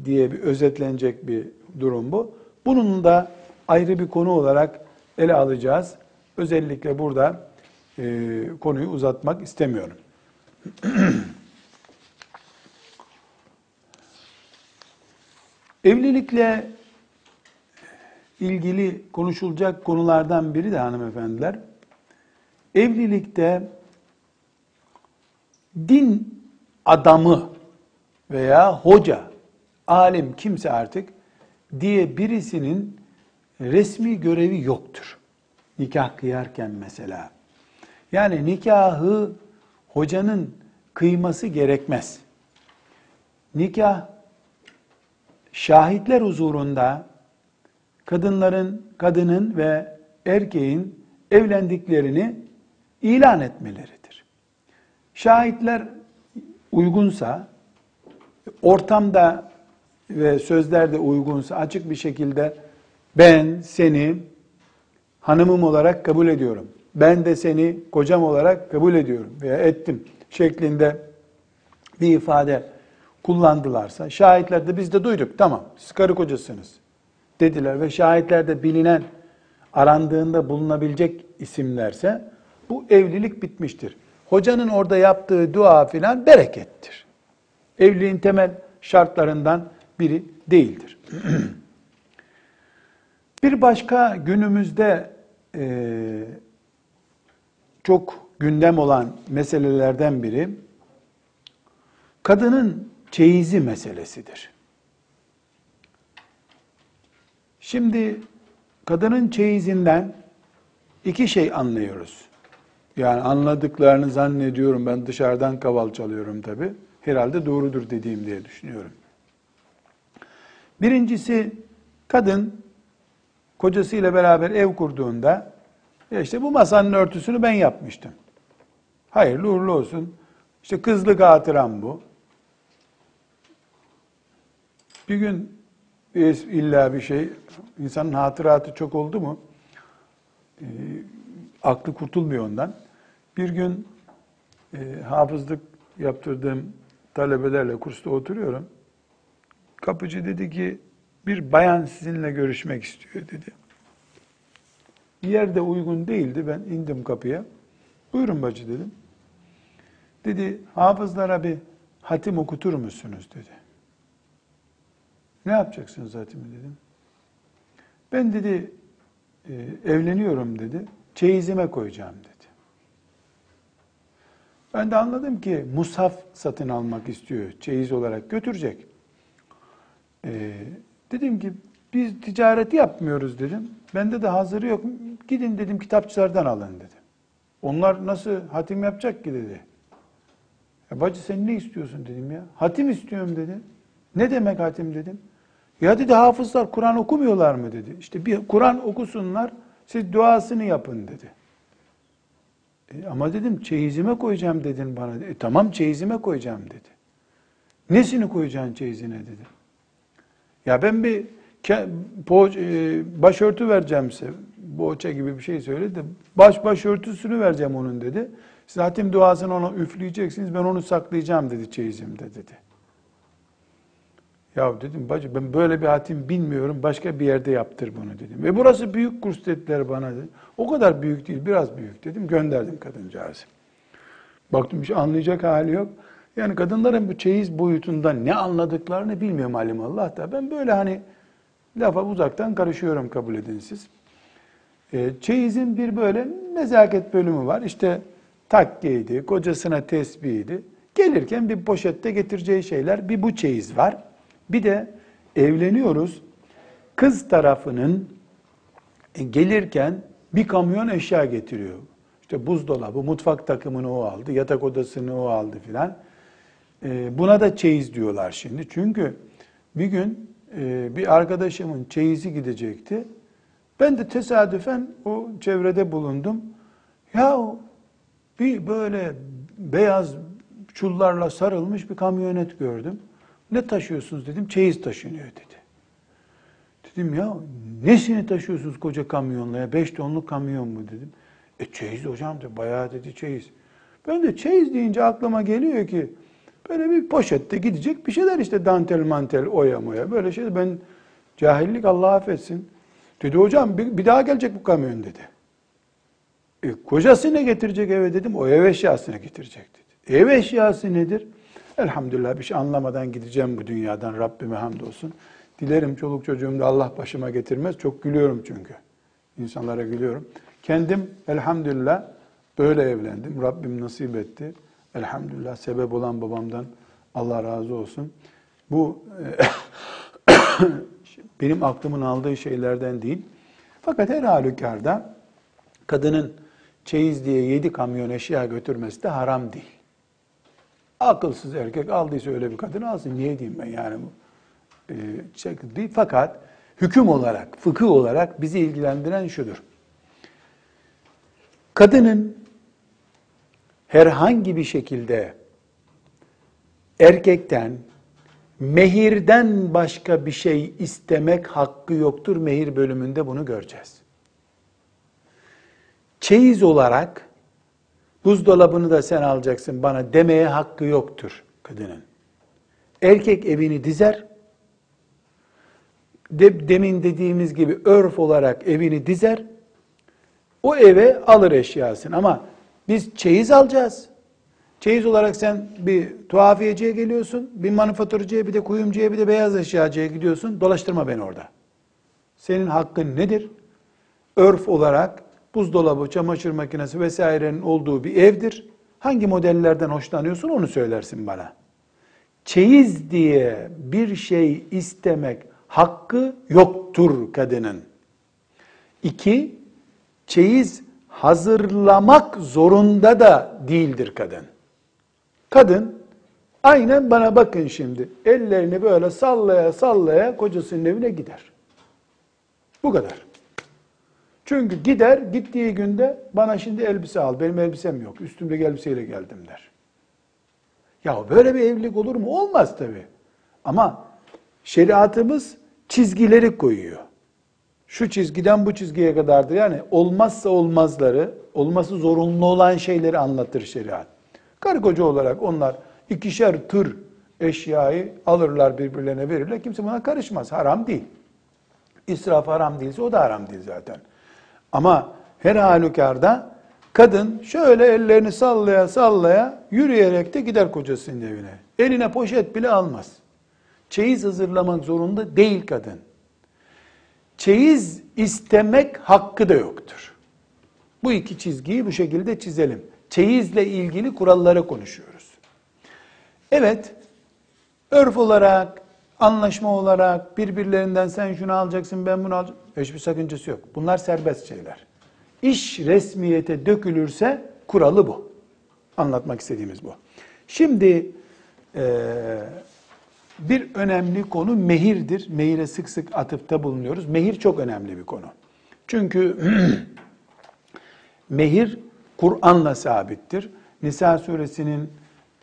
diye bir özetlenecek bir durum bu. Bunun da ayrı bir konu olarak ele alacağız. Özellikle burada e, konuyu uzatmak istemiyorum. Evlilikle ilgili konuşulacak konulardan biri de hanımefendiler. Evlilikte din adamı veya hoca, alim kimse artık diye birisinin resmi görevi yoktur. Nikah kıyarken mesela. Yani nikahı hocanın kıyması gerekmez. Nikah şahitler huzurunda kadınların, kadının ve erkeğin evlendiklerini ilan etmeleridir. Şahitler uygunsa, ortamda ve sözlerde uygunsa açık bir şekilde ben seni hanımım olarak kabul ediyorum. Ben de seni kocam olarak kabul ediyorum veya ettim şeklinde bir ifade kullandılarsa şahitler de biz de duyduk tamam siz karı kocasınız dediler ve şahitlerde bilinen arandığında bulunabilecek isimlerse bu evlilik bitmiştir. Hocanın orada yaptığı dua filan berekettir. Evliliğin temel şartlarından biri değildir. Bir başka günümüzde e, çok gündem olan meselelerden biri kadının çeyizi meselesidir. Şimdi kadının çeyizinden iki şey anlıyoruz. Yani anladıklarını zannediyorum ben dışarıdan kaval çalıyorum tabi. Herhalde doğrudur dediğim diye düşünüyorum. Birincisi kadın kocasıyla beraber ev kurduğunda ya işte bu masanın örtüsünü ben yapmıştım. Hayırlı uğurlu olsun. İşte kızlık hatıram bu. Bir gün illa bir şey, insanın hatıratı çok oldu mu, e, aklı kurtulmuyor ondan. Bir gün e, hafızlık yaptırdığım talebelerle kursta oturuyorum. Kapıcı dedi ki, bir bayan sizinle görüşmek istiyor dedi. Yer de uygun değildi. Ben indim kapıya. Buyurun bacı dedim. Dedi, hafızlara bir hatim okutur musunuz dedi. Ne yapacaksınız hatimi dedim. Ben dedi, e, evleniyorum dedi. Çeyizime koyacağım dedi. Ben de anladım ki mushaf satın almak istiyor. Çeyiz olarak götürecek. Ee, dedim ki biz ticareti yapmıyoruz dedim. Bende de hazırı yok. Gidin dedim kitapçılardan alın dedim. Onlar nasıl hatim yapacak ki dedi. Ya bacı sen ne istiyorsun dedim ya. Hatim istiyorum dedi. Ne demek hatim dedim. Ya dedi hafızlar Kur'an okumuyorlar mı dedi. İşte bir Kur'an okusunlar siz duasını yapın dedi. E, ama dedim çeyizime koyacağım dedin bana. E, tamam çeyizime koyacağım dedi. Nesini koyacaksın çeyizine dedi. Ya ben bir ke- po- e, başörtü vereceğim size. Boğaça gibi bir şey söyledi. Baş başörtüsünü vereceğim onun dedi. Hatim duasını ona üfleyeceksiniz. Ben onu saklayacağım dedi çeyizimde dedi. Ya dedim bacı ben böyle bir hatim bilmiyorum. Başka bir yerde yaptır bunu dedim. Ve burası büyük kurs dediler bana dedi. O kadar büyük değil biraz büyük dedim. Gönderdim kadıncağızı. Baktım şey anlayacak hali yok. Yani kadınların bu çeyiz boyutundan ne anladıklarını bilmiyorum alimallah da. Ben böyle hani lafa uzaktan karışıyorum kabul edin siz. E, çeyizin bir böyle nezaket bölümü var. İşte takkeydi, kocasına tesbihiydi. Gelirken bir poşette getireceği şeyler bir bu çeyiz var. Bir de evleniyoruz. Kız tarafının e, gelirken bir kamyon eşya getiriyor. İşte buzdolabı, mutfak takımını o aldı, yatak odasını o aldı filan. E, buna da çeyiz diyorlar şimdi. Çünkü bir gün e, bir arkadaşımın çeyizi gidecekti. Ben de tesadüfen o çevrede bulundum. Ya bir böyle beyaz çullarla sarılmış bir kamyonet gördüm. Ne taşıyorsunuz dedim. Çeyiz taşınıyor dedi. Dedim ya nesini taşıyorsunuz koca kamyonla ya? Beş tonluk kamyon mu dedim. E çeyiz hocam dedi. Bayağı dedi çeyiz. Ben de çeyiz deyince aklıma geliyor ki böyle bir poşette gidecek bir şeyler işte dantel mantel oya moya böyle şey. Ben cahillik Allah affetsin. Dedi hocam bir, bir daha gelecek bu kamyon dedi. E, kocası ne getirecek eve dedim. O ev eşyasını getirecek dedi. Ev eşyası nedir? Elhamdülillah bir şey anlamadan gideceğim bu dünyadan. Rabbime hamdolsun. Dilerim çoluk çocuğum da Allah başıma getirmez. Çok gülüyorum çünkü. İnsanlara gülüyorum. Kendim elhamdülillah böyle evlendim. Rabbim nasip etti. Elhamdülillah sebep olan babamdan Allah razı olsun. Bu benim aklımın aldığı şeylerden değil. Fakat her halükarda kadının çeyiz diye yedi kamyon eşya götürmesi de haram değil. Akılsız erkek aldıysa öyle bir kadın alsın. Niye diyeyim ben yani bu? Değil. Fakat hüküm olarak, fıkıh olarak bizi ilgilendiren şudur. Kadının herhangi bir şekilde erkekten mehirden başka bir şey istemek hakkı yoktur. Mehir bölümünde bunu göreceğiz. Çeyiz olarak buzdolabını da sen alacaksın bana demeye hakkı yoktur kadının. Erkek evini dizer, de, demin dediğimiz gibi örf olarak evini dizer, o eve alır eşyasını ama biz çeyiz alacağız. Çeyiz olarak sen bir tuhafiyeciye geliyorsun, bir manifaturcuya, bir de kuyumcuya, bir de beyaz eşyacıya gidiyorsun. Dolaştırma beni orada. Senin hakkın nedir? Örf olarak buzdolabı, çamaşır makinesi vesairenin olduğu bir evdir. Hangi modellerden hoşlanıyorsun onu söylersin bana. Çeyiz diye bir şey istemek hakkı yoktur kadının. İki, çeyiz hazırlamak zorunda da değildir kadın. Kadın aynen bana bakın şimdi. Ellerini böyle sallaya sallaya kocasının evine gider. Bu kadar. Çünkü gider, gittiği günde bana şimdi elbise al, benim elbisem yok, üstümdeki elbiseyle geldim der. Ya böyle bir evlilik olur mu? Olmaz tabii. Ama şeriatımız çizgileri koyuyor. Şu çizgiden bu çizgiye kadardır. Yani olmazsa olmazları, olması zorunlu olan şeyleri anlatır şeriat. Karı koca olarak onlar ikişer tır eşyayı alırlar birbirlerine verirler. Kimse buna karışmaz. Haram değil. İsraf haram değilse o da haram değil zaten. Ama her halükarda kadın şöyle ellerini sallaya sallaya yürüyerek de gider kocasının evine. Eline poşet bile almaz. Çeyiz hazırlamak zorunda değil kadın. Çeyiz istemek hakkı da yoktur. Bu iki çizgiyi bu şekilde çizelim. Çeyizle ilgili kuralları konuşuyoruz. Evet, örf olarak, anlaşma olarak birbirlerinden sen şunu alacaksın ben bunu alacağım. Hiçbir sakıncası yok. Bunlar serbest şeyler. İş resmiyete dökülürse kuralı bu. Anlatmak istediğimiz bu. Şimdi bir önemli konu mehirdir. Mehire sık sık atıfta bulunuyoruz. Mehir çok önemli bir konu. Çünkü mehir Kur'an'la sabittir. Nisa suresinin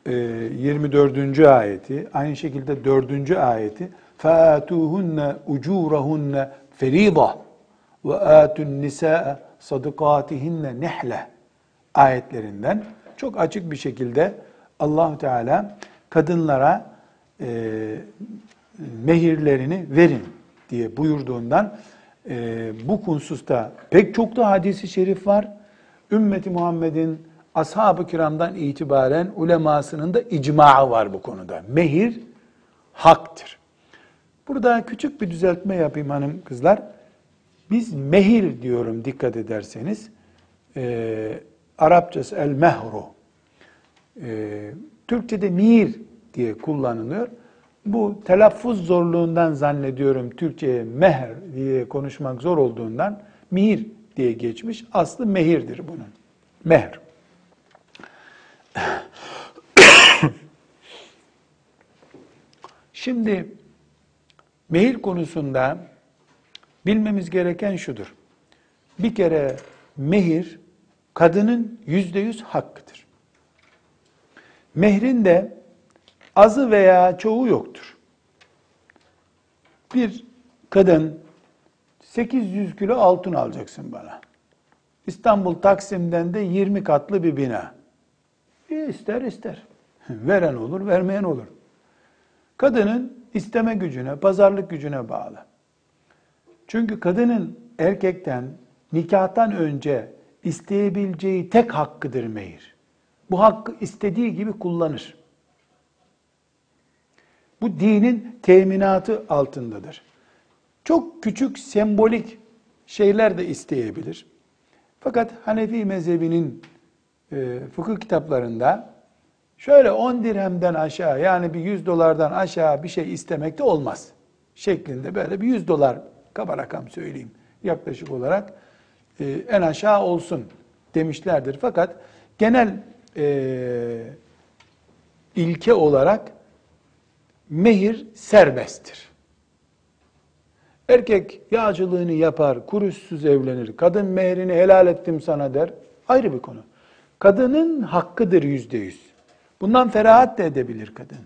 24. E, ayeti, aynı şekilde 4. ayeti فَآتُوهُنَّ اُجُورَهُنَّ فَر۪يضَةً وَآتُ النِّسَاءَ صَدُقَاتِهِنَّ نِحْلَةً ayetlerinden çok açık bir şekilde allah Teala kadınlara e, mehirlerini verin diye buyurduğundan e, bu hususta pek çok da hadisi şerif var. Ümmeti Muhammed'in ashab-ı kiramdan itibaren ulemasının da icmaı var bu konuda. Mehir haktır. Burada küçük bir düzeltme yapayım hanım kızlar. Biz mehir diyorum dikkat ederseniz. E, Arapçası el mehru. E, Türkçe'de mir diye kullanılıyor. Bu telaffuz zorluğundan zannediyorum Türkçe'ye meher diye konuşmak zor olduğundan mihir diye geçmiş. Aslı mehirdir bunun. Meher. Şimdi mehir konusunda bilmemiz gereken şudur. Bir kere mehir kadının yüzde yüz hakkıdır. Mehrin de azı veya çoğu yoktur. Bir kadın 800 kilo altın alacaksın bana. İstanbul Taksim'den de 20 katlı bir bina. İster ister. Veren olur, vermeyen olur. Kadının isteme gücüne, pazarlık gücüne bağlı. Çünkü kadının erkekten nikahtan önce isteyebileceği tek hakkıdır mehir. Bu hakkı istediği gibi kullanır. Bu dinin teminatı altındadır. Çok küçük sembolik şeyler de isteyebilir. Fakat Hanefi mezhebinin e, fıkıh kitaplarında şöyle 10 dirhemden aşağı yani bir 100 dolardan aşağı bir şey istemek de olmaz. Şeklinde böyle bir 100 dolar kaba rakam söyleyeyim yaklaşık olarak e, en aşağı olsun demişlerdir. Fakat genel e, ilke olarak mehir serbesttir. Erkek yağcılığını yapar, kuruşsuz evlenir. Kadın mehrini helal ettim sana der. Ayrı bir konu. Kadının hakkıdır yüzde yüz. Bundan ferahat de edebilir kadın.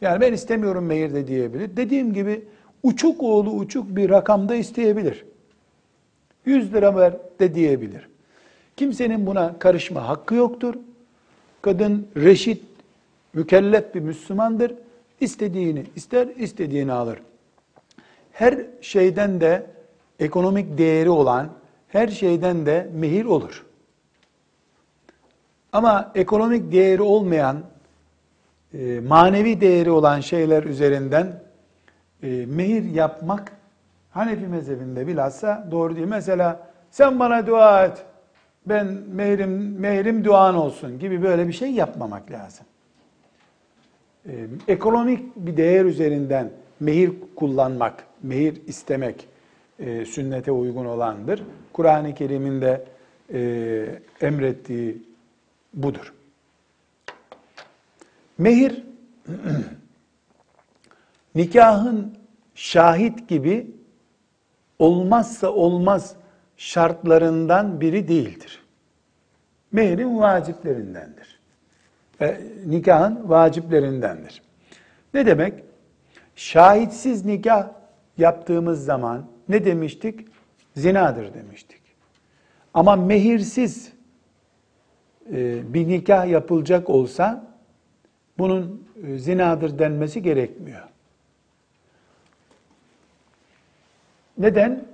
Yani ben istemiyorum mehir de diyebilir. Dediğim gibi uçuk oğlu uçuk bir rakamda isteyebilir. 100 lira ver de diyebilir. Kimsenin buna karışma hakkı yoktur. Kadın reşit, mükellef bir Müslümandır. İstediğini ister, istediğini alır. Her şeyden de ekonomik değeri olan her şeyden de mehir olur. Ama ekonomik değeri olmayan, e, manevi değeri olan şeyler üzerinden e, mehir yapmak Hanefi mezhebinde bilhassa doğru değil. Mesela sen bana dua et, ben mehrim, mehrim duan olsun gibi böyle bir şey yapmamak lazım. Ee, ekonomik bir değer üzerinden mehir kullanmak, mehir istemek e, sünnete uygun olandır. Kur'an-ı Kerim'in de e, emrettiği budur. Mehir, nikahın şahit gibi olmazsa olmaz şartlarından biri değildir. Mehrin vaciplerindendir. E, nikahın vaciplerindendir. Ne demek? Şahitsiz nikah yaptığımız zaman ne demiştik? Zinadır demiştik. Ama mehirsiz bir nikah yapılacak olsa bunun e, zinadır denmesi gerekmiyor. Neden?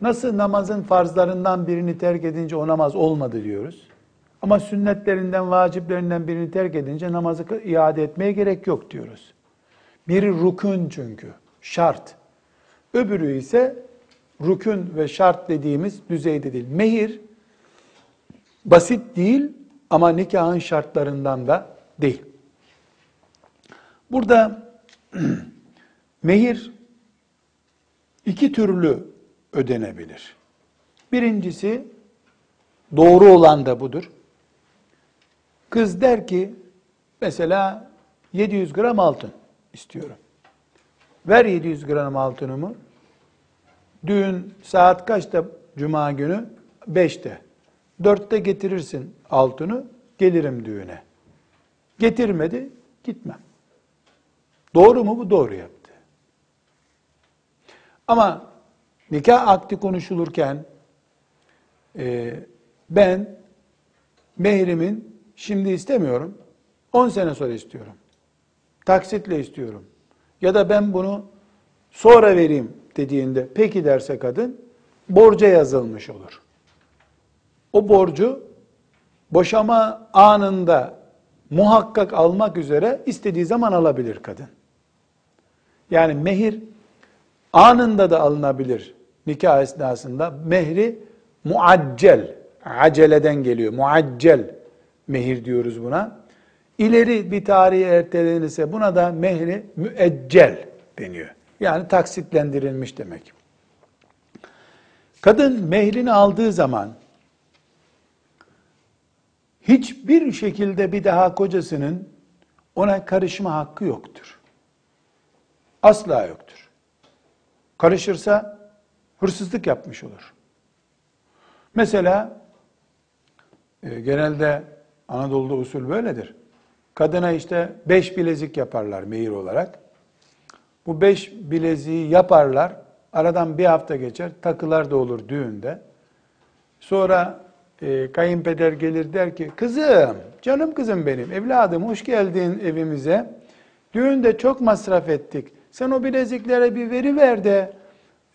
Nasıl namazın farzlarından birini terk edince o namaz olmadı diyoruz. Ama sünnetlerinden, vaciplerinden birini terk edince namazı iade etmeye gerek yok diyoruz. Biri rukun çünkü, şart. Öbürü ise rukun ve şart dediğimiz düzeyde değil. Mehir basit değil ama nikahın şartlarından da değil. Burada mehir iki türlü ödenebilir. Birincisi doğru olan da budur. Kız der ki mesela 700 gram altın istiyorum. Ver 700 gram altınımı. Düğün saat kaçta cuma günü? 5'te. 4'te getirirsin altını, gelirim düğüne. Getirmedi, gitmem. Doğru mu bu? Doğru yaptı. Ama nikah akti konuşulurken e, ben mehrimin şimdi istemiyorum, 10 sene sonra istiyorum. Taksitle istiyorum. Ya da ben bunu sonra vereyim dediğinde peki derse kadın borca yazılmış olur. O borcu boşama anında muhakkak almak üzere istediği zaman alabilir kadın. Yani mehir anında da alınabilir nikah esnasında. Mehri muaccel, aceleden geliyor. Muaccel mehir diyoruz buna. İleri bir tarihe ertelenirse buna da mehri müeccel deniyor. Yani taksitlendirilmiş demek. Kadın mehrini aldığı zaman hiçbir şekilde bir daha kocasının ona karışma hakkı yoktur. Asla yoktur. Karışırsa hırsızlık yapmış olur. Mesela e, genelde Anadolu'da usul böyledir. Kadına işte beş bilezik yaparlar mehir olarak. Bu beş bileziği yaparlar. Aradan bir hafta geçer. Takılar da olur düğünde. Sonra e, kayınpeder gelir der ki kızım, canım kızım benim, evladım hoş geldin evimize. Düğünde çok masraf ettik. Sen o bileziklere bir veri ver de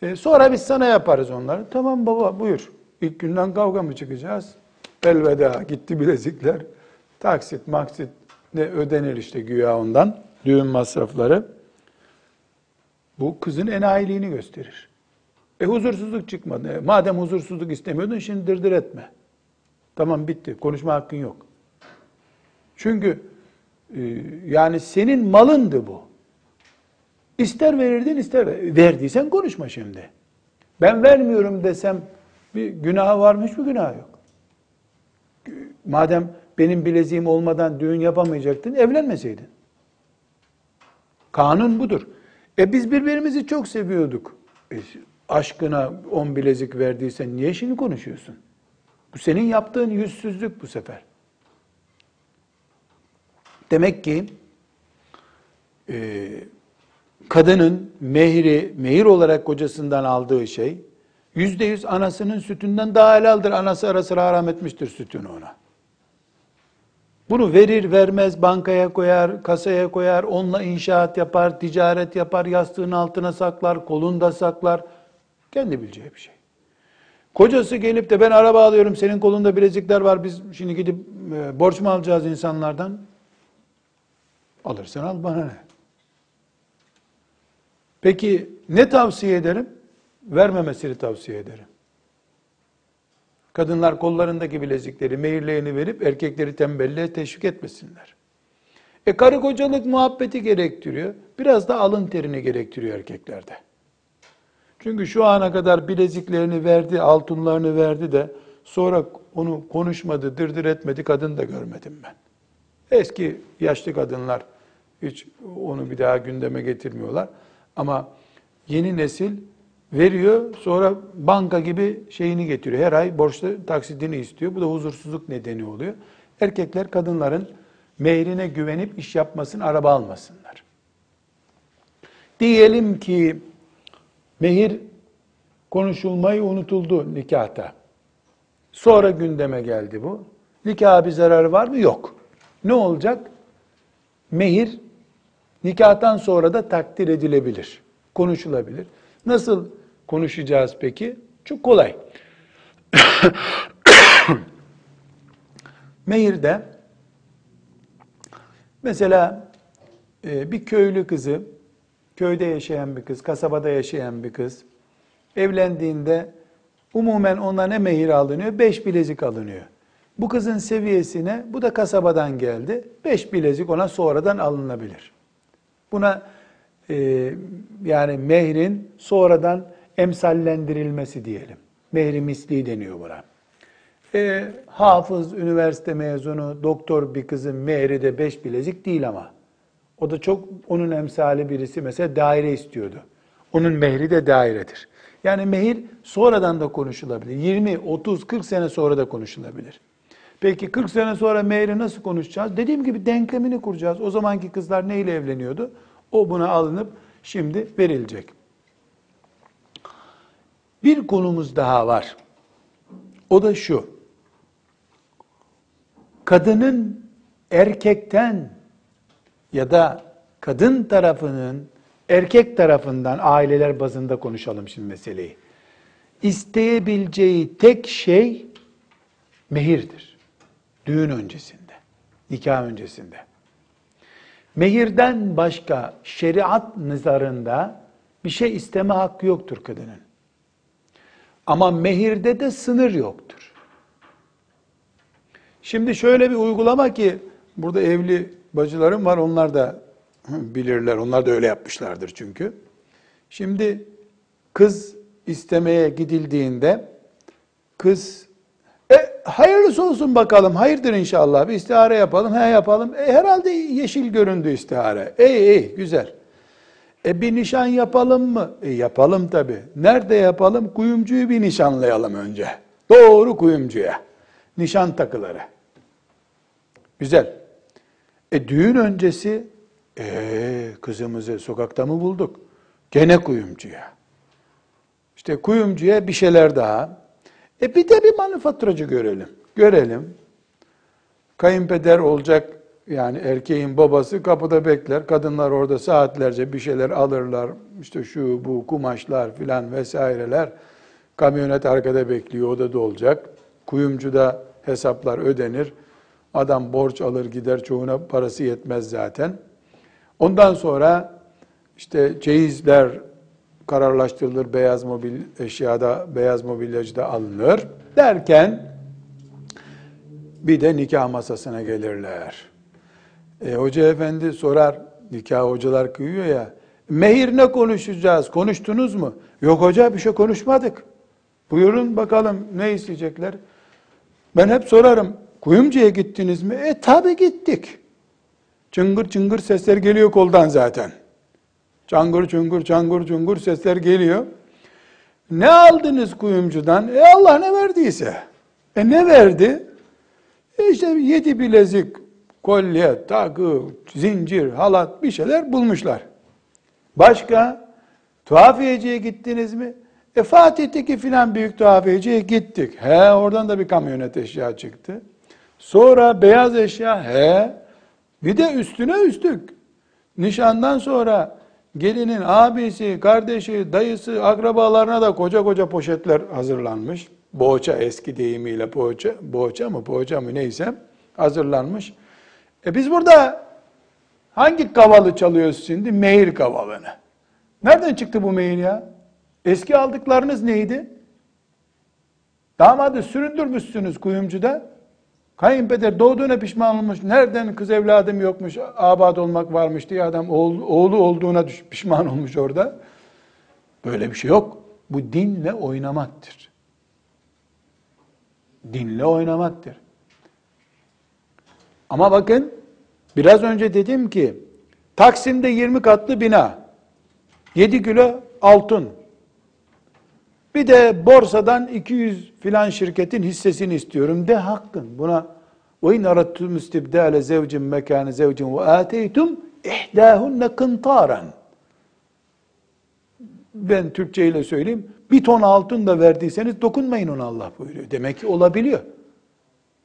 e, sonra biz sana yaparız onları. Tamam baba buyur. İlk günden kavga mı çıkacağız? Elveda gitti bilezikler. Taksit maksit ne ödenir işte güya ondan. Düğün masrafları. Bu kızın enayiliğini gösterir. E huzursuzluk çıkmadı. E, madem huzursuzluk istemiyordun şimdi dırdır etme. Tamam bitti. Konuşma hakkın yok. Çünkü e, yani senin malındı bu. İster verirdin ister ver. verdiysen konuşma şimdi. Ben vermiyorum desem bir günah var mı? Hiçbir günah yok. Madem benim bileziğim olmadan düğün yapamayacaktın, evlenmeseydin. Kanun budur. E biz birbirimizi çok seviyorduk. E, aşkına on bilezik verdiysen niye şimdi konuşuyorsun? Bu senin yaptığın yüzsüzlük bu sefer. Demek ki e, kadının mehri, mehir olarak kocasından aldığı şey, yüzde yüz anasının sütünden daha helaldir. Anası ara sıra haram etmiştir sütünü ona. Bunu verir vermez bankaya koyar, kasaya koyar, onunla inşaat yapar, ticaret yapar, yastığın altına saklar, kolunda saklar. Kendi bileceği bir şey. Kocası gelip de ben araba alıyorum, senin kolunda bilezikler var, biz şimdi gidip e, borç mu alacağız insanlardan? Alırsan al bana ne? Peki ne tavsiye ederim? Vermemesini tavsiye ederim. Kadınlar kollarındaki bilezikleri, mehirlerini verip erkekleri tembelliğe teşvik etmesinler. E karı kocalık muhabbeti gerektiriyor. Biraz da alın terini gerektiriyor erkeklerde. Çünkü şu ana kadar bileziklerini verdi, altınlarını verdi de sonra onu konuşmadı, dırdır etmedi kadın da görmedim ben. Eski yaşlı kadınlar hiç onu bir daha gündeme getirmiyorlar. Ama yeni nesil veriyor. Sonra banka gibi şeyini getiriyor. Her ay borçlu taksidini istiyor. Bu da huzursuzluk nedeni oluyor. Erkekler kadınların mehrine güvenip iş yapmasın, araba almasınlar. Diyelim ki mehir konuşulmayı unutuldu nikahta. Sonra gündeme geldi bu. Nikaha bir zararı var mı? Yok. Ne olacak? Mehir nikahtan sonra da takdir edilebilir. Konuşulabilir. Nasıl konuşacağız peki? Çok kolay. Mehir'de mesela e, bir köylü kızı, köyde yaşayan bir kız, kasabada yaşayan bir kız evlendiğinde umumen ona ne mehir alınıyor? Beş bilezik alınıyor. Bu kızın seviyesine, bu da kasabadan geldi. Beş bilezik ona sonradan alınabilir. Buna e, yani mehrin sonradan emsallendirilmesi diyelim. Mehri misli deniyor buna. E, hafız, üniversite mezunu, doktor bir kızın mehri de beş bilezik değil ama. O da çok, onun emsali birisi mesela daire istiyordu. Onun mehri de dairedir. Yani mehir sonradan da konuşulabilir. 20, 30, 40 sene sonra da konuşulabilir. Peki 40 sene sonra mehri nasıl konuşacağız? Dediğim gibi denklemini kuracağız. O zamanki kızlar neyle evleniyordu? O buna alınıp şimdi verilecek. Bir konumuz daha var. O da şu. Kadının erkekten ya da kadın tarafının erkek tarafından aileler bazında konuşalım şimdi meseleyi. İsteyebileceği tek şey mehirdir. Düğün öncesinde, nikah öncesinde. Mehirden başka şeriat nazarında bir şey isteme hakkı yoktur kadının. Ama mehirde de sınır yoktur. Şimdi şöyle bir uygulama ki burada evli bacılarım var onlar da bilirler. Onlar da öyle yapmışlardır çünkü. Şimdi kız istemeye gidildiğinde kız e, hayırlısı olsun bakalım. Hayırdır inşallah. Bir istihare yapalım. He yapalım. E, herhalde yeşil göründü istihare. İyi iyi güzel. E bir nişan yapalım mı? E yapalım tabi. Nerede yapalım? Kuyumcuyu bir nişanlayalım önce. Doğru kuyumcuya. Nişan takıları. Güzel. E düğün öncesi e kızımızı sokakta mı bulduk? Gene kuyumcuya. İşte kuyumcuya bir şeyler daha. E bir de bir manifaturacı görelim. Görelim. Kayınpeder olacak yani erkeğin babası kapıda bekler. Kadınlar orada saatlerce bir şeyler alırlar. İşte şu bu kumaşlar filan vesaireler. Kamyonet arkada bekliyor odada olacak. Kuyumcuda hesaplar ödenir. Adam borç alır gider çoğuna parası yetmez zaten. Ondan sonra işte ceyizler kararlaştırılır, beyaz mobil eşyada, beyaz mobilyacıda alınır derken bir de nikah masasına gelirler. E, hoca efendi sorar, nikah hocalar kıyıyor ya, mehir ne konuşacağız, konuştunuz mu? Yok hoca bir şey konuşmadık. Buyurun bakalım ne isteyecekler? Ben hep sorarım, kuyumcuya gittiniz mi? E tabi gittik. Çıngır çıngır sesler geliyor koldan zaten. Çangır çungur çangır çungur sesler geliyor. Ne aldınız kuyumcudan? E Allah ne verdiyse. E ne verdi? E işte yedi bilezik, kolye, takı, zincir, halat bir şeyler bulmuşlar. Başka? Tuhafiyeciye gittiniz mi? E Fatih'teki filan büyük tuhafiyeciye gittik. He oradan da bir kamyonet eşya çıktı. Sonra beyaz eşya he. Bir de üstüne üstlük. Nişandan sonra gelinin abisi, kardeşi, dayısı, akrabalarına da koca koca poşetler hazırlanmış. Boğaça eski deyimiyle boğaça, boğaça mı poğaça mı neyse hazırlanmış. E biz burada hangi kavalı çalıyoruz şimdi? Mehir kavalını. Nereden çıktı bu mehir ya? Eski aldıklarınız neydi? Damadı süründürmüşsünüz kuyumcuda. Kayınpeder doğduğuna pişman olmuş. Nereden kız evladım yokmuş, abad olmak varmış diye adam oğlu, oğlu olduğuna pişman olmuş orada. Böyle bir şey yok. Bu dinle oynamaktır. Dinle oynamaktır. Ama bakın biraz önce dedim ki Taksim'de 20 katlı bina 7 kilo altın Bir de borsadan 200 filan şirketin hissesini istiyorum de hakkın. Buna ve in aradtum istibdale zevcin mekane zevcin ve ateytum ihdahunne kıntaran. Ben Türkçe ile söyleyeyim. Bir ton altın da verdiyseniz dokunmayın ona Allah buyuruyor. Demek ki olabiliyor.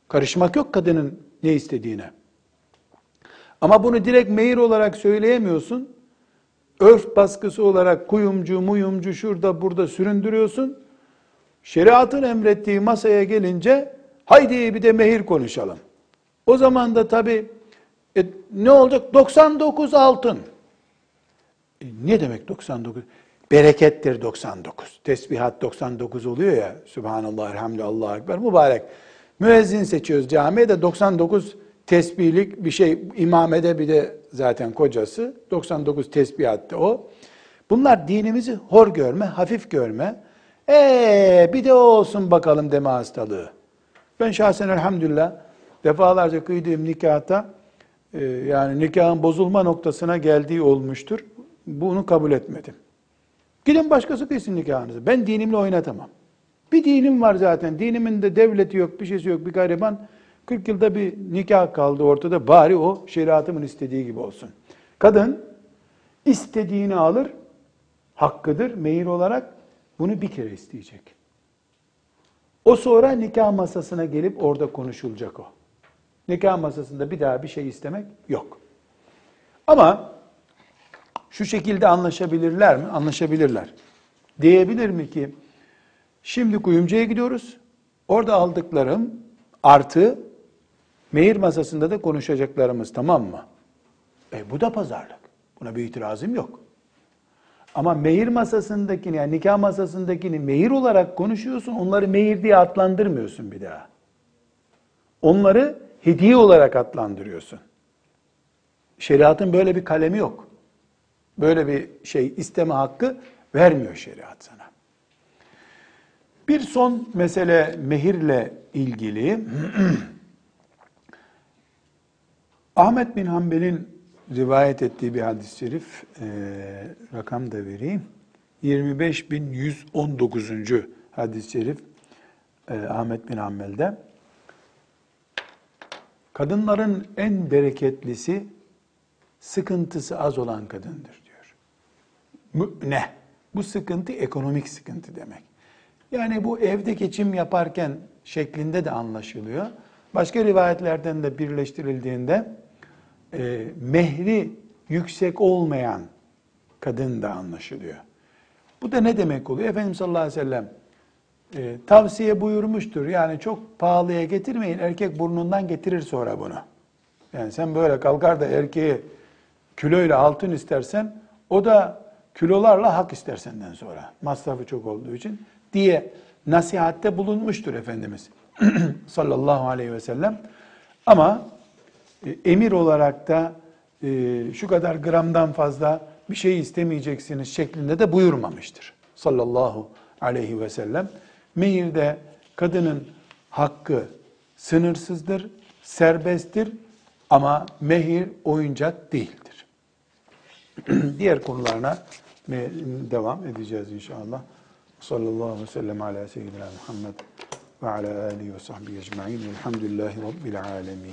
Karışmak yok kadının ne istediğine. Ama bunu direkt meyir olarak söyleyemiyorsun. Örf baskısı olarak kuyumcu, muyumcu şurada burada süründürüyorsun. Şeriatın emrettiği masaya gelince haydi bir de mehir konuşalım. O zaman da tabi e, ne olacak? 99 altın. E, ne demek 99? Berekettir 99. Tesbihat 99 oluyor ya. Subhanallah, elhamdülillah, Allahu Ekber, mübarek. Müezzin seçiyoruz camiye de 99 tesbihlik bir şey imamede bir de zaten kocası 99 tesbihatte o. Bunlar dinimizi hor görme, hafif görme. Ee bir de o olsun bakalım deme hastalığı. Ben şahsen elhamdülillah defalarca kıydığım nikahta e, yani nikahın bozulma noktasına geldiği olmuştur. Bunu kabul etmedim. Gidin başkası kıysın nikahınızı. Ben dinimle oynatamam. Bir dinim var zaten. Dinimin de devleti yok, bir şeysi yok, bir gariban. 40 yılda bir nikah kaldı ortada. Bari o şeriatımın istediği gibi olsun. Kadın istediğini alır, hakkıdır mehir olarak. Bunu bir kere isteyecek. O sonra nikah masasına gelip orada konuşulacak o. Nikah masasında bir daha bir şey istemek yok. Ama şu şekilde anlaşabilirler mi? Anlaşabilirler. Diyebilir mi ki şimdi kuyumcuya gidiyoruz. Orada aldıklarım artı mehir masasında da konuşacaklarımız tamam mı? E bu da pazarlık. Buna bir itirazım yok. Ama mehir masasındakini yani nikah masasındakini mehir olarak konuşuyorsun. Onları mehir diye adlandırmıyorsun bir daha. Onları hediye olarak adlandırıyorsun. Şeriatın böyle bir kalemi yok. Böyle bir şey isteme hakkı vermiyor şeriat sana. Bir son mesele mehirle ilgili. Ahmet bin Hanbel'in rivayet ettiği bir hadis-i şerif, e, rakam da vereyim. 25.119. hadis-i şerif e, Ahmet bin Hanbel'de. Kadınların en bereketlisi sıkıntısı az olan kadındır diyor. Mü'ne. Bu sıkıntı ekonomik sıkıntı demek. Yani bu evde geçim yaparken şeklinde de anlaşılıyor. Başka rivayetlerden de birleştirildiğinde e, mehri yüksek olmayan kadın da anlaşılıyor. Bu da ne demek oluyor? Efendimiz sallallahu aleyhi ve sellem e, tavsiye buyurmuştur. Yani çok pahalıya getirmeyin. Erkek burnundan getirir sonra bunu. Yani sen böyle kalkar da erkeği kiloyla altın istersen o da kilolarla hak ister senden sonra. Masrafı çok olduğu için diye nasihatte bulunmuştur Efendimiz sallallahu aleyhi ve sellem. Ama emir olarak da e, şu kadar gramdan fazla bir şey istemeyeceksiniz şeklinde de buyurmamıştır. Sallallahu aleyhi ve sellem. Mehirde kadının hakkı sınırsızdır, serbesttir ama mehir oyuncak değildir. Diğer konularına devam edeceğiz inşallah. Sallallahu aleyhi ve sellem ala seyyidina Muhammed ve ala alihi ve sahbihi ecma'in. Elhamdülillahi Rabbil alemin.